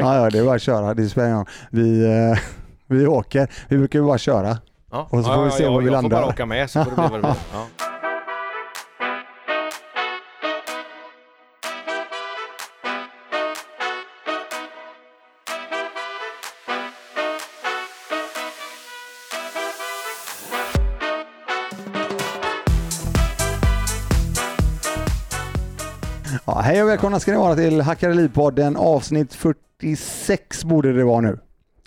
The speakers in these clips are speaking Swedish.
Ja, ja, det är bara att köra. Det spelar ingen roll. Vi, eh, vi åker. Vi brukar ju bara köra. Ja. Och så får vi se var vi jag landar. får bara åka med så får det bli vad det blir. Ja. Hej och välkomna ska ni vara till Hackare Liv-podden avsnitt 46 borde det vara nu.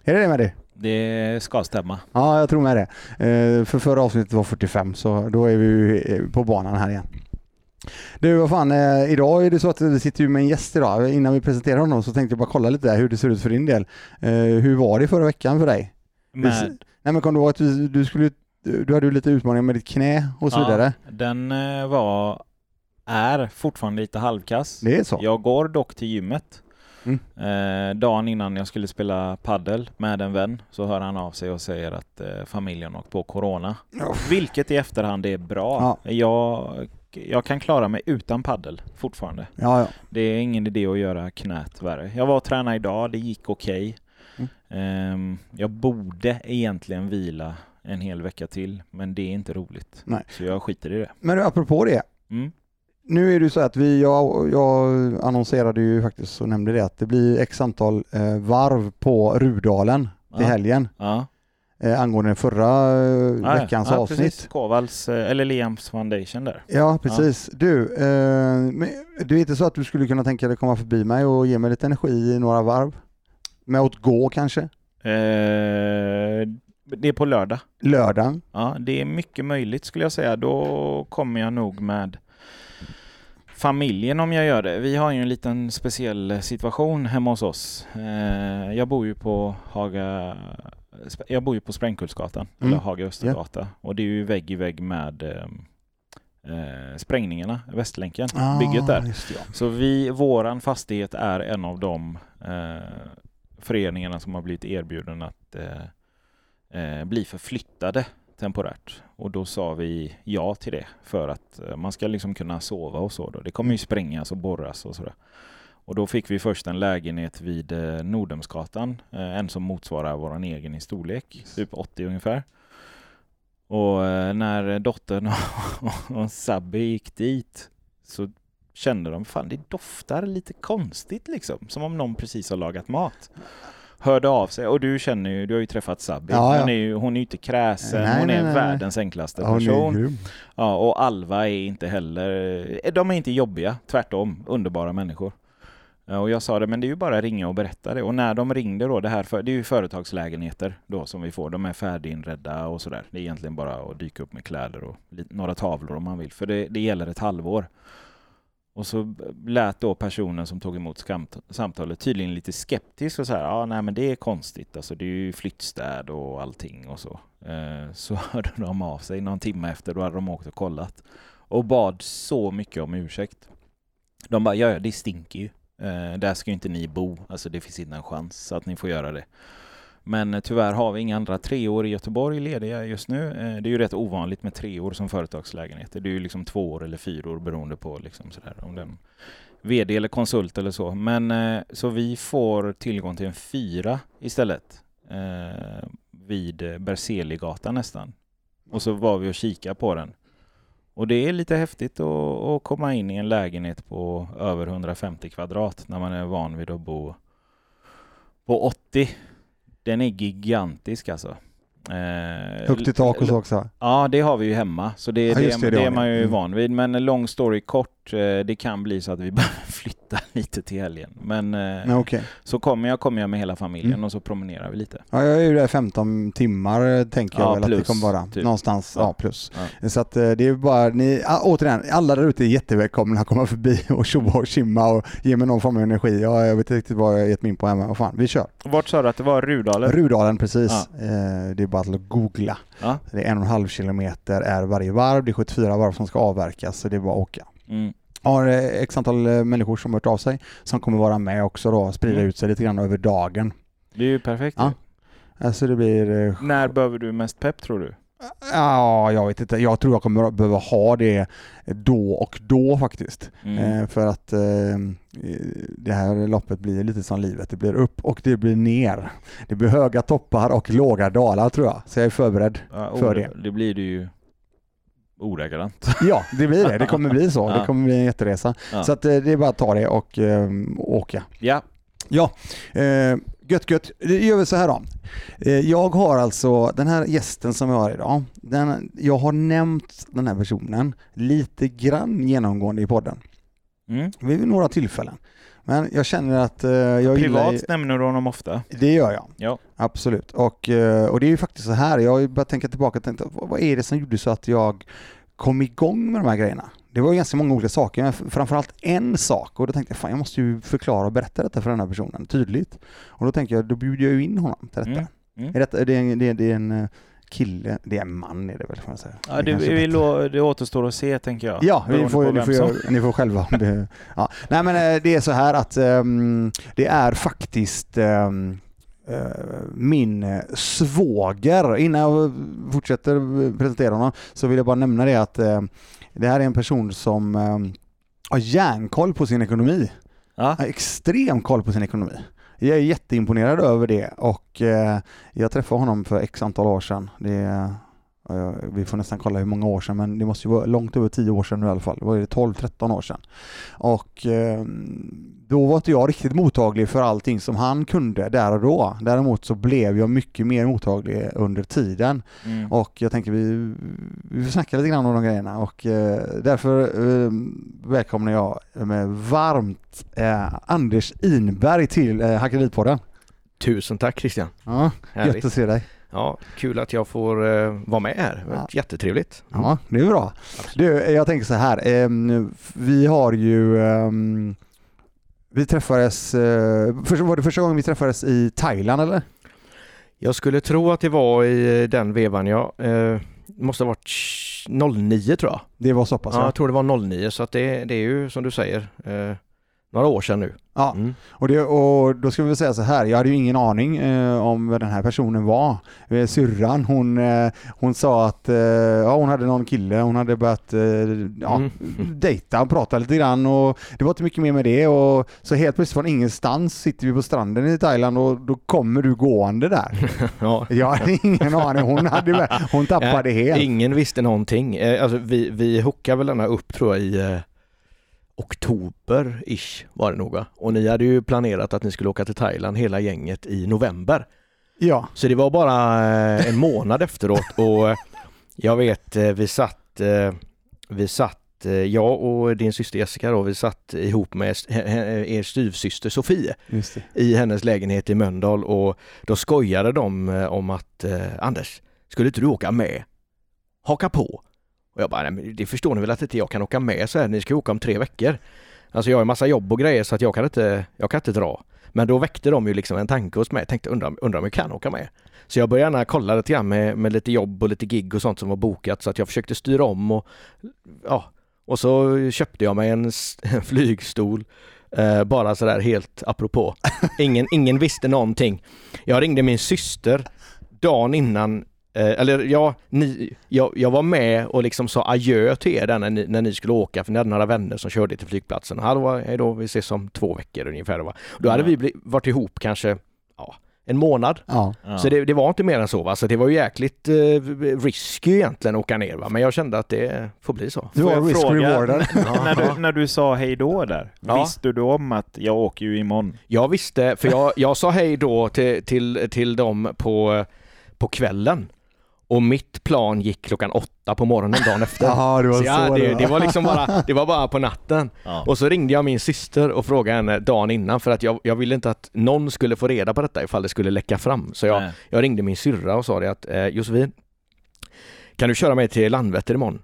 Är det det med det? Det ska stämma. Ja, jag tror med det. Eh, för förra avsnittet var 45 så då är vi eh, på banan här igen. Du, vad fan, eh, idag är det så att vi sitter ju med en gäst idag. Innan vi presenterar honom så tänkte jag bara kolla lite där hur det ser ut för din del. Eh, hur var det förra veckan för dig? Med, Nej men kom du ihåg att du, du skulle du hade ju lite utmaningar med ditt knä och så vidare. den eh, var, är fortfarande lite halvkass. Det är så? Jag går dock till gymmet. Mm. Eh, dagen innan jag skulle spela paddel med en vän så hör han av sig och säger att eh, familjen åkt på corona. Vilket i efterhand är bra. Jag, jag kan klara mig utan paddel fortfarande. Ja, ja. Det är ingen idé att göra knät värre. Jag var och tränade idag, det gick okej. Mm. Ehm, jag borde egentligen vila en hel vecka till, men det är inte roligt. Nej. Så jag skiter i det. Men apropå det. Mm. Nu är det så att vi, jag, jag annonserade ju faktiskt och nämnde det att det blir x antal eh, varv på Rudalen till Ja. helgen Ja. eh, angående den förra eh, Ja, veckans ja, avsnitt. Precis. Kovals, eh, eller Liams foundation där. Ja, precis. Du, eh, men det är inte så att du skulle kunna tänka dig komma förbi mig och ge mig lite energi i några varv? Med att gå kanske? Eh, det är på lördag. Lördag? Ja, det är mycket möjligt skulle jag säga. Då kommer jag nog med familjen om jag gör det. Vi har ju en liten speciell situation hemma hos oss. Eh, jag bor ju på Haga jag bor ju på Sprängkullsgatan, Mm. eller Haga Östergata. Och det är ju vägg i vägg med eh, eh, sprängningarna, Västlänken, bygget där. Ah, Just det, ja. Så vi, våran fastighet är en av de eh, föreningarna som har blivit erbjuden att eh, eh, bli förflyttade temporärt. Och då sa vi ja till det för att eh, man ska liksom kunna sova och så. Då. Det kommer ju sprängas och borras och sådär. Och då fick vi först en lägenhet vid eh, Nordhemsgatan, eh, en som motsvarar våran egen i storlek, typ 80 ungefär. Och när dottern och, och Sabbe gick dit så kände de, fan det doftar lite konstigt liksom, som om någon precis har lagat mat. Hörde av sig, och du känner ju, du har ju träffat Sabbi, Ja, ja. Hon, är ju, hon är ju inte kräsen, Nej, hon nej, är nej, världens enklaste Ja, person. Ja, och Alva är inte heller, de är inte jobbiga, tvärtom, underbara människor. Och jag sa det, men det är ju bara ringa och berätta det. Och när de ringde då, det här för, det är ju företagslägenheter då som vi får. De är färdiginredda och sådär. Det är egentligen bara att dyka upp med kläder och några tavlor om man vill. För det, det gäller ett halvår. Och så lät då personen som tog emot samtalet tydligen lite skeptisk och så här, ja nej men det är konstigt, alltså det är ju flyttstäd och allting och så. Eh, så hörde de av sig någon timme efter, då hade de åkt och kollat. Och bad så mycket om ursäkt. De bara, ja ja det stinker ju. Eh, där ska ju inte ni bo, alltså det finns inte en chans att ni får göra det. Men tyvärr har vi inga andra treor i Göteborg lediga just nu. Eh, det är ju rätt ovanligt med treor som företagslägenheter. Det är ju liksom tvåor eller fyror beroende på liksom sådär, om den VD eller konsult eller så. Men eh, så vi får tillgång till en fyra istället. Eh, vid eh, Berzeligatan nästan. Och så var vi och kikade på den. Och det är lite häftigt att, att komma in i en lägenhet på över 150 kvadrat när man är van vid att bo på 80. Den är gigantisk alltså. Eh, Högt i tak och så också. Ja, det har vi ju hemma, så det, Ja, det, det, det, är man ju Mm. van vid. Men lång story kort, eh, det kan bli så att vi behöver flytta lite till helgen. Men eh, Nej, okej. så kommer jag, kommer jag med hela familjen Mm. och så promenerar vi lite. Ja, jag är ju där 15 timmar tänker jag Ja, väl att det plus, kommer vara. typ. Någonstans, ja, Ja. plus. Ja. Så att eh, det är bara, ni, återigen, alla där ute är jättevälkomna att komma förbi och tjoa och kimma och ge mig någon form av energi. Ja, jag vet inte riktigt vad jag gett mig in på här men vad fan, vi kör. Vart sa du att det var? Rudalen? Rudalen precis. Ja. Det bara att googla. Ja. Det är en och en halv kilometer är varje varv, det är 74 varv som ska avverkas så det är bara att åka. Mm. Har x antal eh, människor som hört av sig som kommer vara med också då, sprida Mm. ut sig lite grann över dagen. Det är ju perfekt. Ja. Alltså det blir... eh, När behöver du mest pepp tror du? Ja, jag vet inte. Jag tror jag kommer att behöva ha det då och då faktiskt. Mm. Eh, för att eh, det här loppet blir lite som livet. Det blir upp och det blir ner. Det blir höga toppar och låga dalar tror jag. Så jag är förberedd. Ja, för ore- det blir det ju ordagrant. Ja, det blir det. Det kommer bli så. Ja. Det kommer bli en jätteresa. Ja. Så att eh, det är bara att ta det och eh, åka. Ja, Ja, eh, gött gött. Det gör vi så här då. Eh, jag har alltså den här gästen som jag har idag. Den, jag har nämnt den här personen lite grann genomgående i podden. mm. Vid några tillfällen. Men jag känner att eh, jag gillar... privat nämner du honom ofta. Det gör jag. Ja. Absolut. Och, eh, och det är ju faktiskt så här, jag har börjat tänka tillbaka och tänkt, vad är det som gjorde så att jag kom igång med de här grejerna? Det var ju ganska många olika saker, men framförallt en sak och då tänkte jag fan jag måste ju förklara och berätta detta för den här personen tydligt. Och då tänker jag, då bjuder jag ju in honom till detta. Mm. Mm. Är detta det, är, en- det, är, det är en eh, kille, det är en man är det väl får man säga. Ja, det, är vi, lå- det återstår att se tänker jag. Ja, vi får, ni, får, göra- ni får själva. be- ja. Nej men eh, det är så här att ehm, det är faktiskt ehm, eh, min eh, svåger. Innan jag fortsätter presentera honom så vill jag bara nämna det att eh, det här är en person som eh, har järnkoll på sin ekonomi. Ja. Har extrem koll på sin ekonomi. Jag är jätteimponerad över det och eh, jag träffade honom för x antal år sedan. Det, vi får nästan kolla hur många år sedan men det måste ju vara långt över 10 år sedan nu i alla fall. Det var det 12-13 år sedan. Och eh, då var inte jag riktigt mottaglig för allting som han kunde där och då. Däremot så blev jag mycket mer mottaglig under tiden. Mm. Och jag tänker vi, vi får snacka lite grann om de grejerna och eh, därför eh, välkomnar jag med varmt Anders Inberg till Hackeripodden. Tusen tack Christian. Ja, gött att se dig. Ja, kul att jag får eh, vara med här. Ja. Jättetrevligt. Ja, det är bra. Du, jag tänker så här. Eh, vi har ju ehm, vi träffades, eh, för, var det första gången vi träffades i Thailand eller? Jag skulle tro att det var i den vevan jag eh, måste ha varit 09 tror jag. Det var så pass Ja, ja. jag tror det var 09 så att det, det är ju som du säger eh, några år sedan nu. ja. Mm. Och, det, och då ska vi säga så här, jag hade ju ingen aning eh, om vad den här personen var. Eh, syrran, hon, eh, hon sa att eh, ja, hon hade någon kille, hon hade börjat eh, ja, Mm. dejta och prata lite grann och det var inte mycket mer med det och så helt plötsligt från ingenstans sitter vi på stranden i Thailand och då kommer du gående där. Ja. Jag hade ingen aning, hon, hade, hon tappade helt. Ingen visste någonting. Eh, alltså vi, vi hookade väl denna upp tror jag i eh, oktober-ish var det nog va? Och ni hade ju planerat att ni skulle åka till Thailand hela gänget i november. Ja, Så det var bara eh, en månad efteråt och eh, jag vet eh, vi satt, vi satt, jag och din syster Jessica då, vi satt ihop med er styvsyster Sofie i hennes lägenhet i Mölndal och då skojade de om att Anders, skulle inte du åka med? Haka på! Och jag bara, nej, men det förstår ni väl att inte jag kan åka med så här, ni ska ju åka om tre veckor. Alltså jag har en massa jobb och grejer så att jag kan inte, jag kan inte dra. Men då väckte de ju liksom en tanke hos mig, jag tänkte undra, undra om jag kan åka med. Så jag började gärna kolla lite grann med, med lite jobb och lite gig och sånt som var bokat så att jag försökte styra om och ja, och så köpte jag mig en, en flygstol eh, bara sådär helt apropå. Ingen, ingen visste någonting. Jag ringde min syster dagen innan Eh, eller ja, ni, jag, jag var med och liksom sa adjö till er där när ni, när ni skulle åka för ni hade några vänner som körde till flygplatsen. Hallå, hej då, vi ses om två veckor ungefär. Va? Då hade vi bli, varit ihop kanske ja, en månad. Ja. Så det, det var inte mer än så. Va? Så det var ju jäkligt eh, risky egentligen att åka ner. Va? Men jag kände att det får bli så. Du Får var jag risk fråga, rewarded. n- när, du, när du sa hej då där, Ja. visste du om att jag åker ju imorgon? Jag visste, för jag, jag sa hej då till, till, till dem på, på kvällen. Och mitt plan gick klockan åtta på morgonen dagen efter. Jaha, det var Så så, ja, det, var. det var liksom bara, det var bara på natten. Ja. Och så ringde jag min syster och frågade henne dagen innan för att jag, jag ville inte att någon skulle få reda på detta ifall det skulle läcka fram. Så jag, jag ringde min syrra och sa det att eh, Josefin, kan du köra mig till Landvetter imorgon?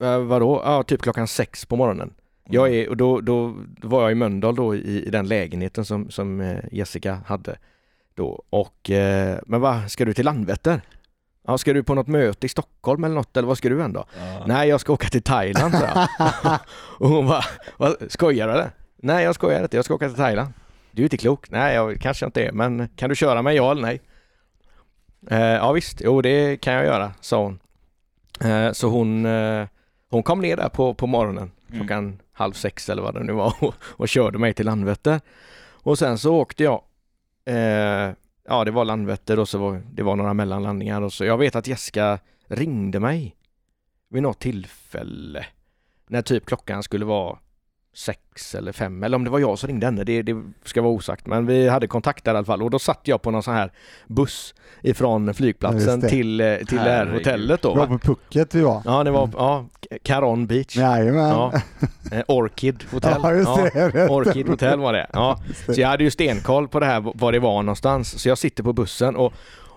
Eh, vadå? Ja, typ klockan sex på morgonen. Jag är, och då, då, då var jag i Mölndal då i, i den lägenheten som, som eh, Jessica hade. Då. Och, eh, men vad, ska du till Landvetter? Ja, ska du på något möte i Stockholm eller något eller vad ska du än då? Ja. Nej, jag ska åka till Thailand så. Och hon bara, vad, skojar du eller? Nej, jag skojar inte, jag ska åka till Thailand. Du är inte klok. Nej, jag kanske inte är, men kan du köra mig ja eller nej? Eh, ja visst, jo det kan jag göra, sa hon. Eh, så hon, eh, hon kom ner där på, på morgonen Mm. klockan halv sex eller vad det nu var och, och körde mig till Landvetter. Och sen så åkte jag, eh, ja det var Landvetter och så var det var några mellanlandningar och så. Jag vet att Jessica ringde mig vid något tillfälle när typ klockan skulle vara sex eller fem eller om det var jag som ringde henne, det, det ska vara osagt. Men vi hade kontakt där i alla fall och då satt jag på någon sån här buss ifrån Ja, flygplatsen det. till, eh, till det här hotellet då. Det var Va? på Pucket vi var. Ja, det var Mm. ja, Caron Beach. Jajamän. Ja. Eh, Orchid Hotel. Ja, just det. vet. Orchid Hotel var det. Ja. Så jag hade ju stenkoll på det här, var det var någonstans. Så jag sitter på bussen och,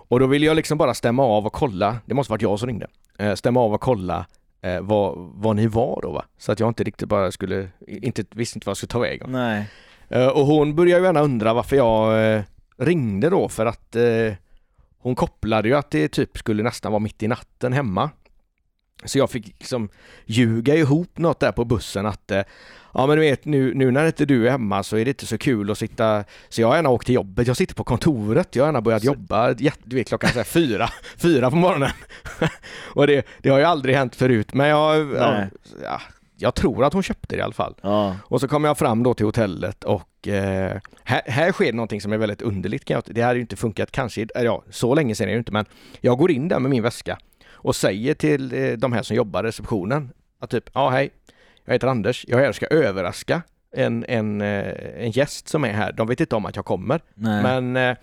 och då ville jag liksom bara stämma av och kolla. Det måste varit jag som ringde. Eh, stämma av och kolla eh, vad, vad ni var då va. Så att jag inte riktigt bara skulle, inte, visste inte vad jag skulle ta vägen. Nej. Eh, och hon började ju gärna undra varför jag eh, ringde då för att eh, hon kopplade ju att det typ skulle nästan vara mitt i natten hemma. Så jag fick liksom ljuga ihop något där på bussen att eh, Ja men du vet nu, nu när inte du är hemma så är det inte så kul att sitta Så jag har gärna åkt till jobbet, jag sitter på kontoret, jag har gärna börjat Så- jobba du vet klockan så fyra, fyra på morgonen Och det, det har ju aldrig hänt förut men jag, ja, ja, jag tror att hon köpte det i alla fall Ja. och så kommer jag fram då till hotellet och eh, här, här sker någonting som är väldigt underligt. Kan jag, det hade ju inte funkat kanske, ja så länge sedan är det ju inte men jag går in där med min väska och säger till eh, de här som jobbar i receptionen att typ, ja hej, jag heter Anders, jag är här och ska överraska en, en, eh, en gäst som är här. De vet inte om att jag kommer. Nej. Men, eh,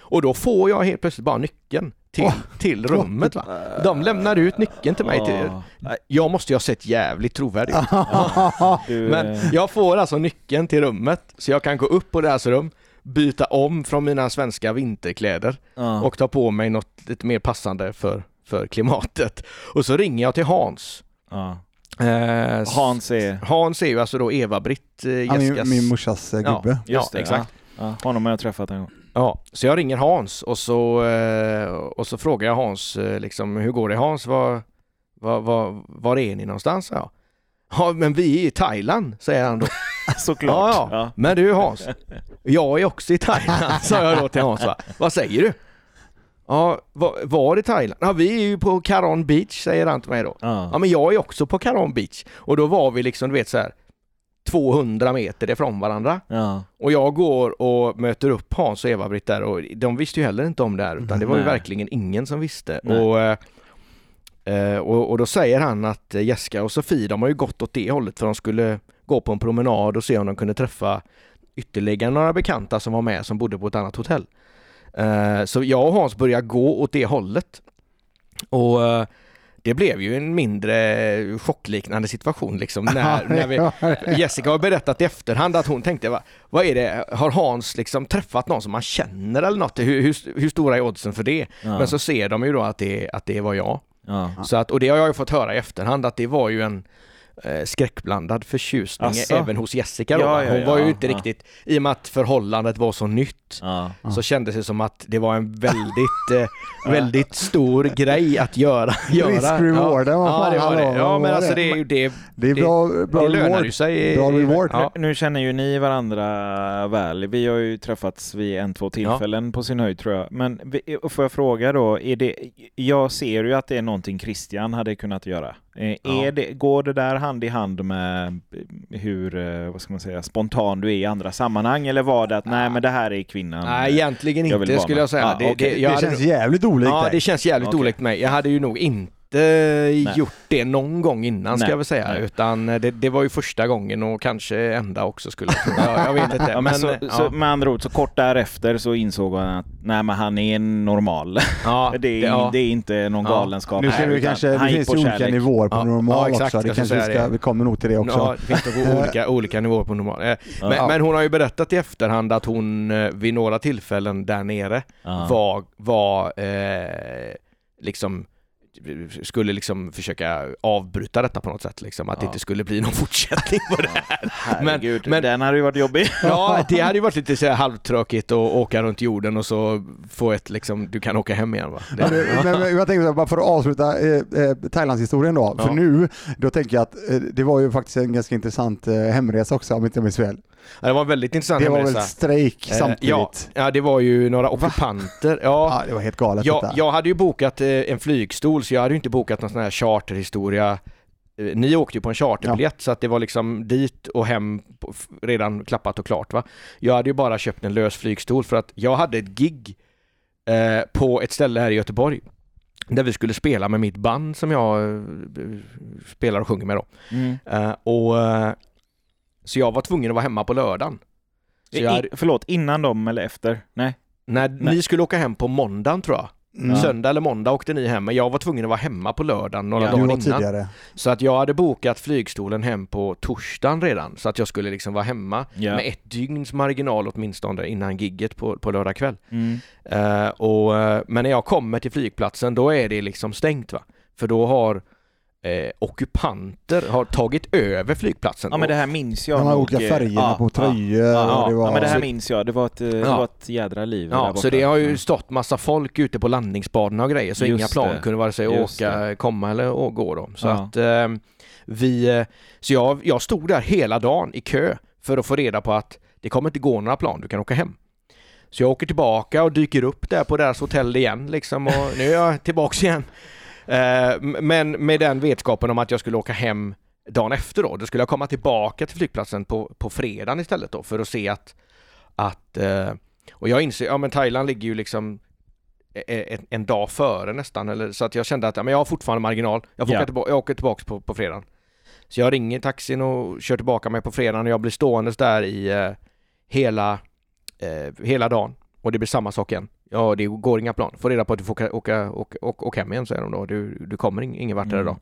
och då får jag helt plötsligt bara nyckeln till, Åh. till rummet. Va? De lämnar ut nyckeln till mig. Till, Ja. Nej, jag måste ju ha sett jävligt trovärdig ut. du, Men jag får alltså nyckeln till rummet så jag kan gå upp på deras rum, byta om från mina svenska vinterkläder ja. och ta på mig något lite mer passande för, för klimatet. Och så ringer jag till Hans. ja. Eh, Hans är... Hans är ju alltså då Eva-Britt, eh, Ja, min, Jessicas... min morsas eh, gubbe. Just ja, det, exakt. Ja. Ja, honom har jag träffat en gång. Ja, så jag ringer Hans och så, eh, och så frågar jag Hans eh, liksom, hur går det Hans? Var, var, var, var är ni någonstans? Ja. ja, men vi är i Thailand, säger han då. Såklart. Ja, ja. Men du Hans, jag är också i Thailand, sa jag då till Hans. Va? Vad säger du? Ja, var, var i Thailand? Ja, vi är ju på Caron Beach, säger han till mig då. Ja, Ja. men jag är också på Caron Beach. Och då var vi liksom, du vet så här 200 meter ifrån varandra. Ja. Och jag går och möter upp Hans och Eva-Britt där och de visste ju heller inte om det här utan det var ju Nej. verkligen ingen som visste. Nej. Och, eh, eh, och, och då säger han att eh, Jessica och Sofie de har ju gått åt det hållet för de skulle gå på en promenad och se om de kunde träffa ytterligare några bekanta som var med som bodde på ett annat hotell. Eh, Så jag och Hans började gå åt det hållet. Och eh, det blev ju en mindre chockliknande situation liksom när, när vi, Jessica har berättat i efterhand att hon tänkte, va, vad är det, har Hans liksom träffat någon som man känner eller något? Hur, hur, hur stora är oddsen för det? Ja. Men så ser de ju då att det, att det var jag. Ja. Så att, och det har jag ju fått höra i efterhand att det var ju en eh, skräckblandad förtjusning Asså? även hos Jessica då. Ja, Hon ja, var ju inte ja. riktigt, i och med att förhållandet var så nytt Ja. Ja. så kändes det som att det var en väldigt, eh, väldigt stor grej att göra. göra. Risk-rewarden, vad ja, fan, ja, det var det. Ja men alltså det? är ju det, Det är bra, bra det lönar reward. ju sig. Bra reward. Ja. Nu, känner ju ni varandra väl. Vi har ju träffats vid en, två tillfällen på sin höjd tror jag. Men vi- och får jag fråga då, är det, jag ser ju att det är någonting Christian hade kunnat göra. Eh, Ja. Är det, går det där hand i hand med hur, eh, vad ska man säga, spontan du är i andra sammanhang? Eller var det att nej men det här är kvinnan? Nej egentligen Jag vill inte vara skulle med. jag säga. Ja, det, okej. det, jag Det hade känns jävligt olikt Ja dig. det känns jävligt Okej. olikt mig. Jag hade ju nog inte gjort det någon gång innan ska Nej. jag väl säga. Nej. Utan det, det var ju första gången och kanske enda också skulle jag tro. Jag, vet inte. Ja, men men, så, ja, så med andra ord, så kort därefter så insåg han att nej men han är normal. ja, det, är, ja. det är inte någon Ja. galenskap Nu ser vi kanske, det finns ju olika kärlek. nivåer på Ja, normal ja, exakt, också. Det ska kanske vi, ska, det. vi kommer nog till det också. Ja, det finns nog olika, olika nivåer på normal. Eh, Men, Ja. men hon har ju berättat i efterhand att hon eh, vid några tillfällen där nere Ja. var, var eh, liksom skulle liksom försöka avbryta detta på något sätt liksom, att det Ja. inte skulle bli någon fortsättning på det här. Herregud, men- den hade ju varit jobbig. Ja, det hade ju varit lite så här halvtråkigt att åka runt jorden och så få ett liksom, du kan åka hem igen va? Ja, Det, men, men, men jag tänker bara för att avsluta eh, eh, Thailandshistorien då. För Ja. nu, då tänker jag att eh, det var ju faktiskt en ganska intressant eh, hemresa också om inte jag minns fel. Ja, Det var väldigt intressant Det var väl strejk Eh, samtidigt? ja, ja, det var ju några ockupanter. Ja, Ja, det var helt galet jag, detta. jag hade ju bokat eh, en flygstol så jag hade ju inte bokat någon sån här charterhistoria. Eh, Ni åkte ju på en charterbiljett så att det var liksom dit och hem på, redan klappat och klart va. Jag hade ju bara köpt en lös flygstol för att jag hade ett gig eh, på ett ställe här i Göteborg där vi skulle spela med mitt band som jag eh, spelar och sjunger med då. Mm. Eh, och Så jag var tvungen att vara hemma på lördagen. Så jag hade, förlåt, innan dem eller efter? Nej. när Nej. ni skulle åka hem på måndagen tror jag. Mm. Söndag eller måndag åkte ni hem, men jag var tvungen att vara hemma på lördagen några Ja, Du dagar var innan. tidigare. Så att jag hade bokat flygstolen hem på torsdagen redan, så att jag skulle liksom vara hemma Ja. med ett dygns marginal åtminstone innan gigget på, på lördag kväll. Mm. Eh, och, eh, men när jag kommer till flygplatsen, då är det liksom stängt va? För då har eh, ockupanter har tagit över flygplatsen. Ja men det här minns jag De här nog, olika eh, färgerna ja, på tröjor Ja, och det var... ja men det här minns jag, det var ett, eh, det Ja. var ett jädra liv Ja, så det har ju Mm. stått massa folk ute på landningsbanorna och grejer så Just inga plan det. kunde vare sig Just åka, komma eller gå då. Så Ja. att eh, vi, eh, så jag, jag stod där hela dagen i kö för att få reda på att det kommer inte gå några plan, du kan åka hem. Så jag åker tillbaka och dyker upp där på deras hotell igen liksom och nu är jag tillbaks igen. Eh, men med den vetskapen om att jag skulle åka hem dagen efter då, då skulle jag komma tillbaka till flygplatsen på, på fredagen istället då för att se att, att eh, och jag inser, ja men Thailand ligger ju liksom e- en, en dag före nästan, eller, så att jag kände att ja, men jag har fortfarande marginal. Jag, får åka, tillbaka, jag åker tillbaka på, på fredagen. Så jag ringer taxin och kör tillbaka mig på fredagen och jag blir ståendes där i eh, hela, eh, hela dagen. Och det blir samma sak igen. Ja, det går inga plan. Får reda på att du får åka, åka, åka, åka, hem igen säger de då. Du, du kommer ing- ingen vart Mm. idag.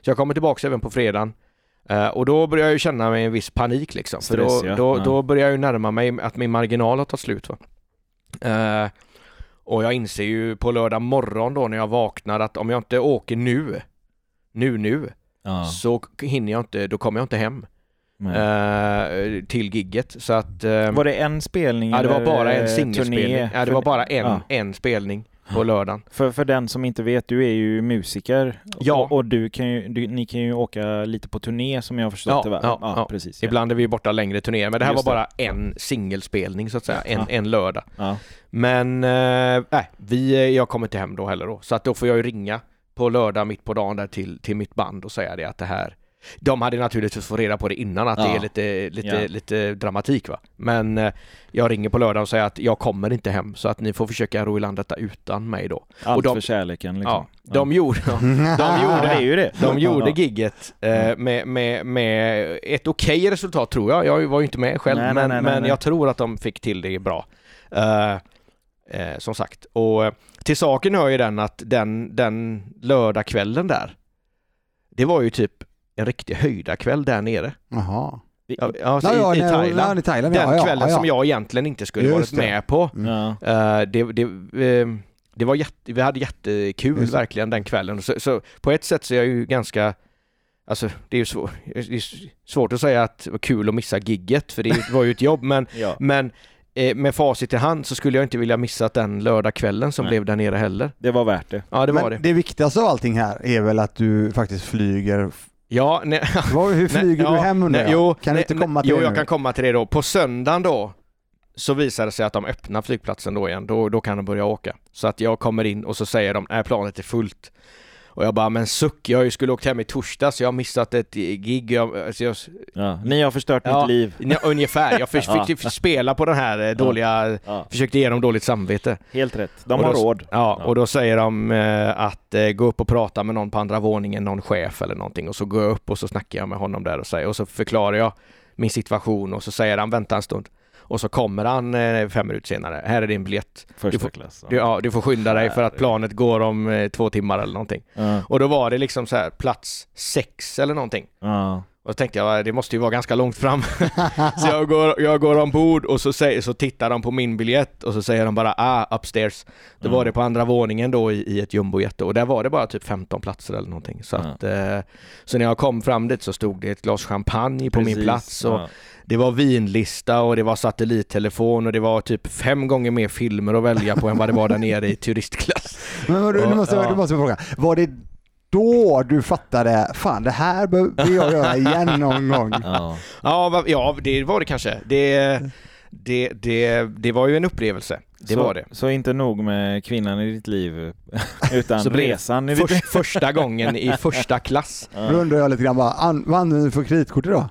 Så jag kommer tillbaka även på fredagen. Eh, och då börjar jag ju känna mig en viss panik liksom. För Stress, då, ja. då, Ja. då börjar jag ju närma mig att min marginal har tagit slut. Va? Eh, och jag inser ju på lördag morgon då när jag vaknar att om jag inte åker nu, nu, nu, Ja. så hinner jag inte, då kommer jag inte hem. Eh, till gigget. Så att... eh, Var det en spelning ja, det var bara en singelspelning. Ja, det var bara en, Ja. en spelning på lördagen. För, för den som inte vet, du är ju musiker Ja. och, och du kan ju, du, ni kan ju åka lite på turné som jag har förstått Ja, det va? ja, ja. precis. Ja. Ibland är vi borta längre turnéer, men det här Just var bara en singelspelning så att säga, en, en lördag. Men eh, nej, vi, eh, jag kommer inte hem då heller då. Så att då får jag ju ringa på lördag mitt på dagen där till, till mitt band och säga det att det här de hade naturligtvis fått reda på det innan att det Ja. är lite, lite, Ja. lite dramatik va. Men eh, jag ringer på lördag och säger att jag kommer inte hem så att ni får försöka ro i land detta utan mig då. Allt och de- för kärleken liksom. Ja, de gjorde, de Ja, gjorde det är ju det. de gjorde Ja. gigget eh, med, med, med ett okej resultat tror jag. Jag var ju inte med själv Nej, men, nej, nej, men nej. jag tror att de fick till det bra. Eh, eh, som sagt. Och eh, till saken hör ju den att den, den lördagskvällen där, det var ju typ en riktig höjdarkväll där nere. Jaha. Ja, ja, Ja, i, i Thailand. ja, i Thailand. Den ja, ja, kvällen ja, som ja. jag egentligen inte skulle Just varit det. med på. Mm. Eh, det, det, eh, det var jätte, vi hade jättekul Just verkligen den kvällen. Så, så på ett sätt så är jag ju ganska Alltså det är ju svår, det är svårt att säga att det var kul att missa gigget för det var ju ett jobb men, Ja. men eh, med facit i hand så skulle jag inte vilja missa den lördagskvällen som Nej. blev där nere heller. Det var värt det. Ja det var Men det. det viktigaste av allting här är väl att du faktiskt flyger. Ja, nej, Vad- Hur flyger nej, du hem undrar nej? Jo, Kan du nej, inte nej, komma till Jo, det jag nu? kan komma till det då. På söndagen då så visar det sig att de öppnar flygplatsen då igen. Då, då kan de börja åka. Så att jag kommer in och så säger de, nej planet är fullt. Och jag bara, men suck, jag skulle åkt hem i torsdags, jag har missat ett gig. Jag, alltså jag, Ja. Ni har förstört Ja. mitt liv. Ja, ungefär, jag fick, Ja. spela på den här eh, dåliga, Ja. försökte ge dem dåligt samvete. Helt rätt. De Och har då- råd. Ja, Ja. och då säger de eh, att eh, gå upp och prata med någon på andra våningen, någon chef eller någonting. Och så går jag upp och så snackar jag med honom där och säger, och så förklarar jag min situation och så säger han vänta en stund. Och så kommer han eh, fem minuter senare, här är din biljett. Första får- klass. Du, ja, du får skynda dig för att planet går om eh, två timmar eller någonting. Ja. Och då var det liksom så här plats sex eller någonting. Ja. Och så tänkte jag, det måste ju vara ganska långt fram. så jag går, jag går ombord och så, säger, så tittar de på min biljett och så säger de bara ah, upstairs. Mm. var det på andra våningen då i, i ett jumbojet och där var det bara typ 15 platser eller någonting. Så, Ja. att, eh, så när jag kom fram dit så stod det ett glas champagne på min Precis. plats och Ja. det var vinlista och det var satellittelefon och det var typ fem gånger mer filmer att välja på än vad det var där nere i turistklass. Men nu Och- måste jag, ja. nu måste fråga. Var det då du fattade, fan det här behöver jag göra igen någon gång. Ja. Ja, det var det kanske. Det, det, det, det var ju en upplevelse. Det så, var det. Så inte nog med kvinnan i ditt liv, utan Så resan i ditt liv. Först, första gången i första klass. Då Ja. undrar jag lite grann bara, vad använder du för kreditkort idag?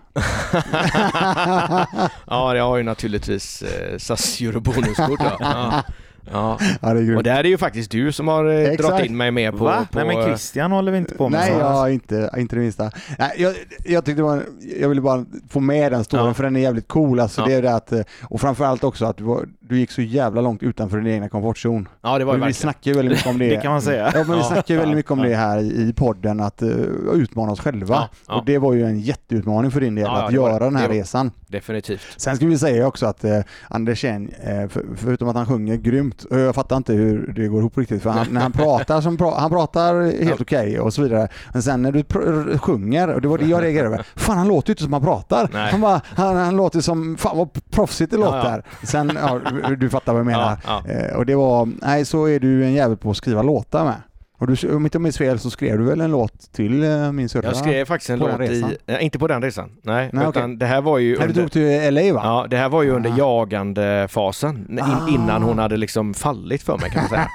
Ja, jag har ju naturligtvis eh, SAS Eurobonuskort. Ja. Ja. Ja. Det är Och grymt. det här är ju faktiskt du som har eh, Exakt. dragit in mig med på... Va? på Nej men Christian håller vi inte på med Nej, sånt. jag inte, inte det minsta. Nej, jag, jag tyckte det var, jag ville bara få med den storyn Ja. för den är jävligt cool. Alltså, Ja. det är det att, eh, och framförallt också att du, var, du gick så jävla långt utanför din egna komfortzon. Ja, det var ju vi verkligen. snackar ju väldigt mycket om det. Det kan man säga. Ja, men vi snackar ju väldigt mycket om det här i podden, att uh, utmana oss själva. Ja, ja. Och det var ju en jätteutmaning för din del, att göra den här resan. Definitivt. Sen ska vi säga också att eh, Anders Chen, eh, för, förutom att han sjunger grymt, och jag fattar inte hur det går ihop riktigt, för han, när han pratar, som pra, han pratar helt okej och så vidare, men sen när du pr- sjunger, och det var det jag reagerade över, fan han låter ju inte som han pratar. Nej. Han, bara, han, han låter som, fan vad proffsigt det låter. Sen, ja, du- fattar vad jag menar. Ja, ja. Eh, och det var, nej så är du en jävel på att skriva låtar med. Och du, om inte jag minns fel så skrev du väl en låt till eh, min syrra? Jag skrev faktiskt en låt i... inte på den resan. Nej, Nej, utan okej. det här var ju Nej, du under... tog till LA va? Ja, det här var ju under Ah. jagandefasen, in, Ah. innan hon hade liksom fallit för mig kan man säga.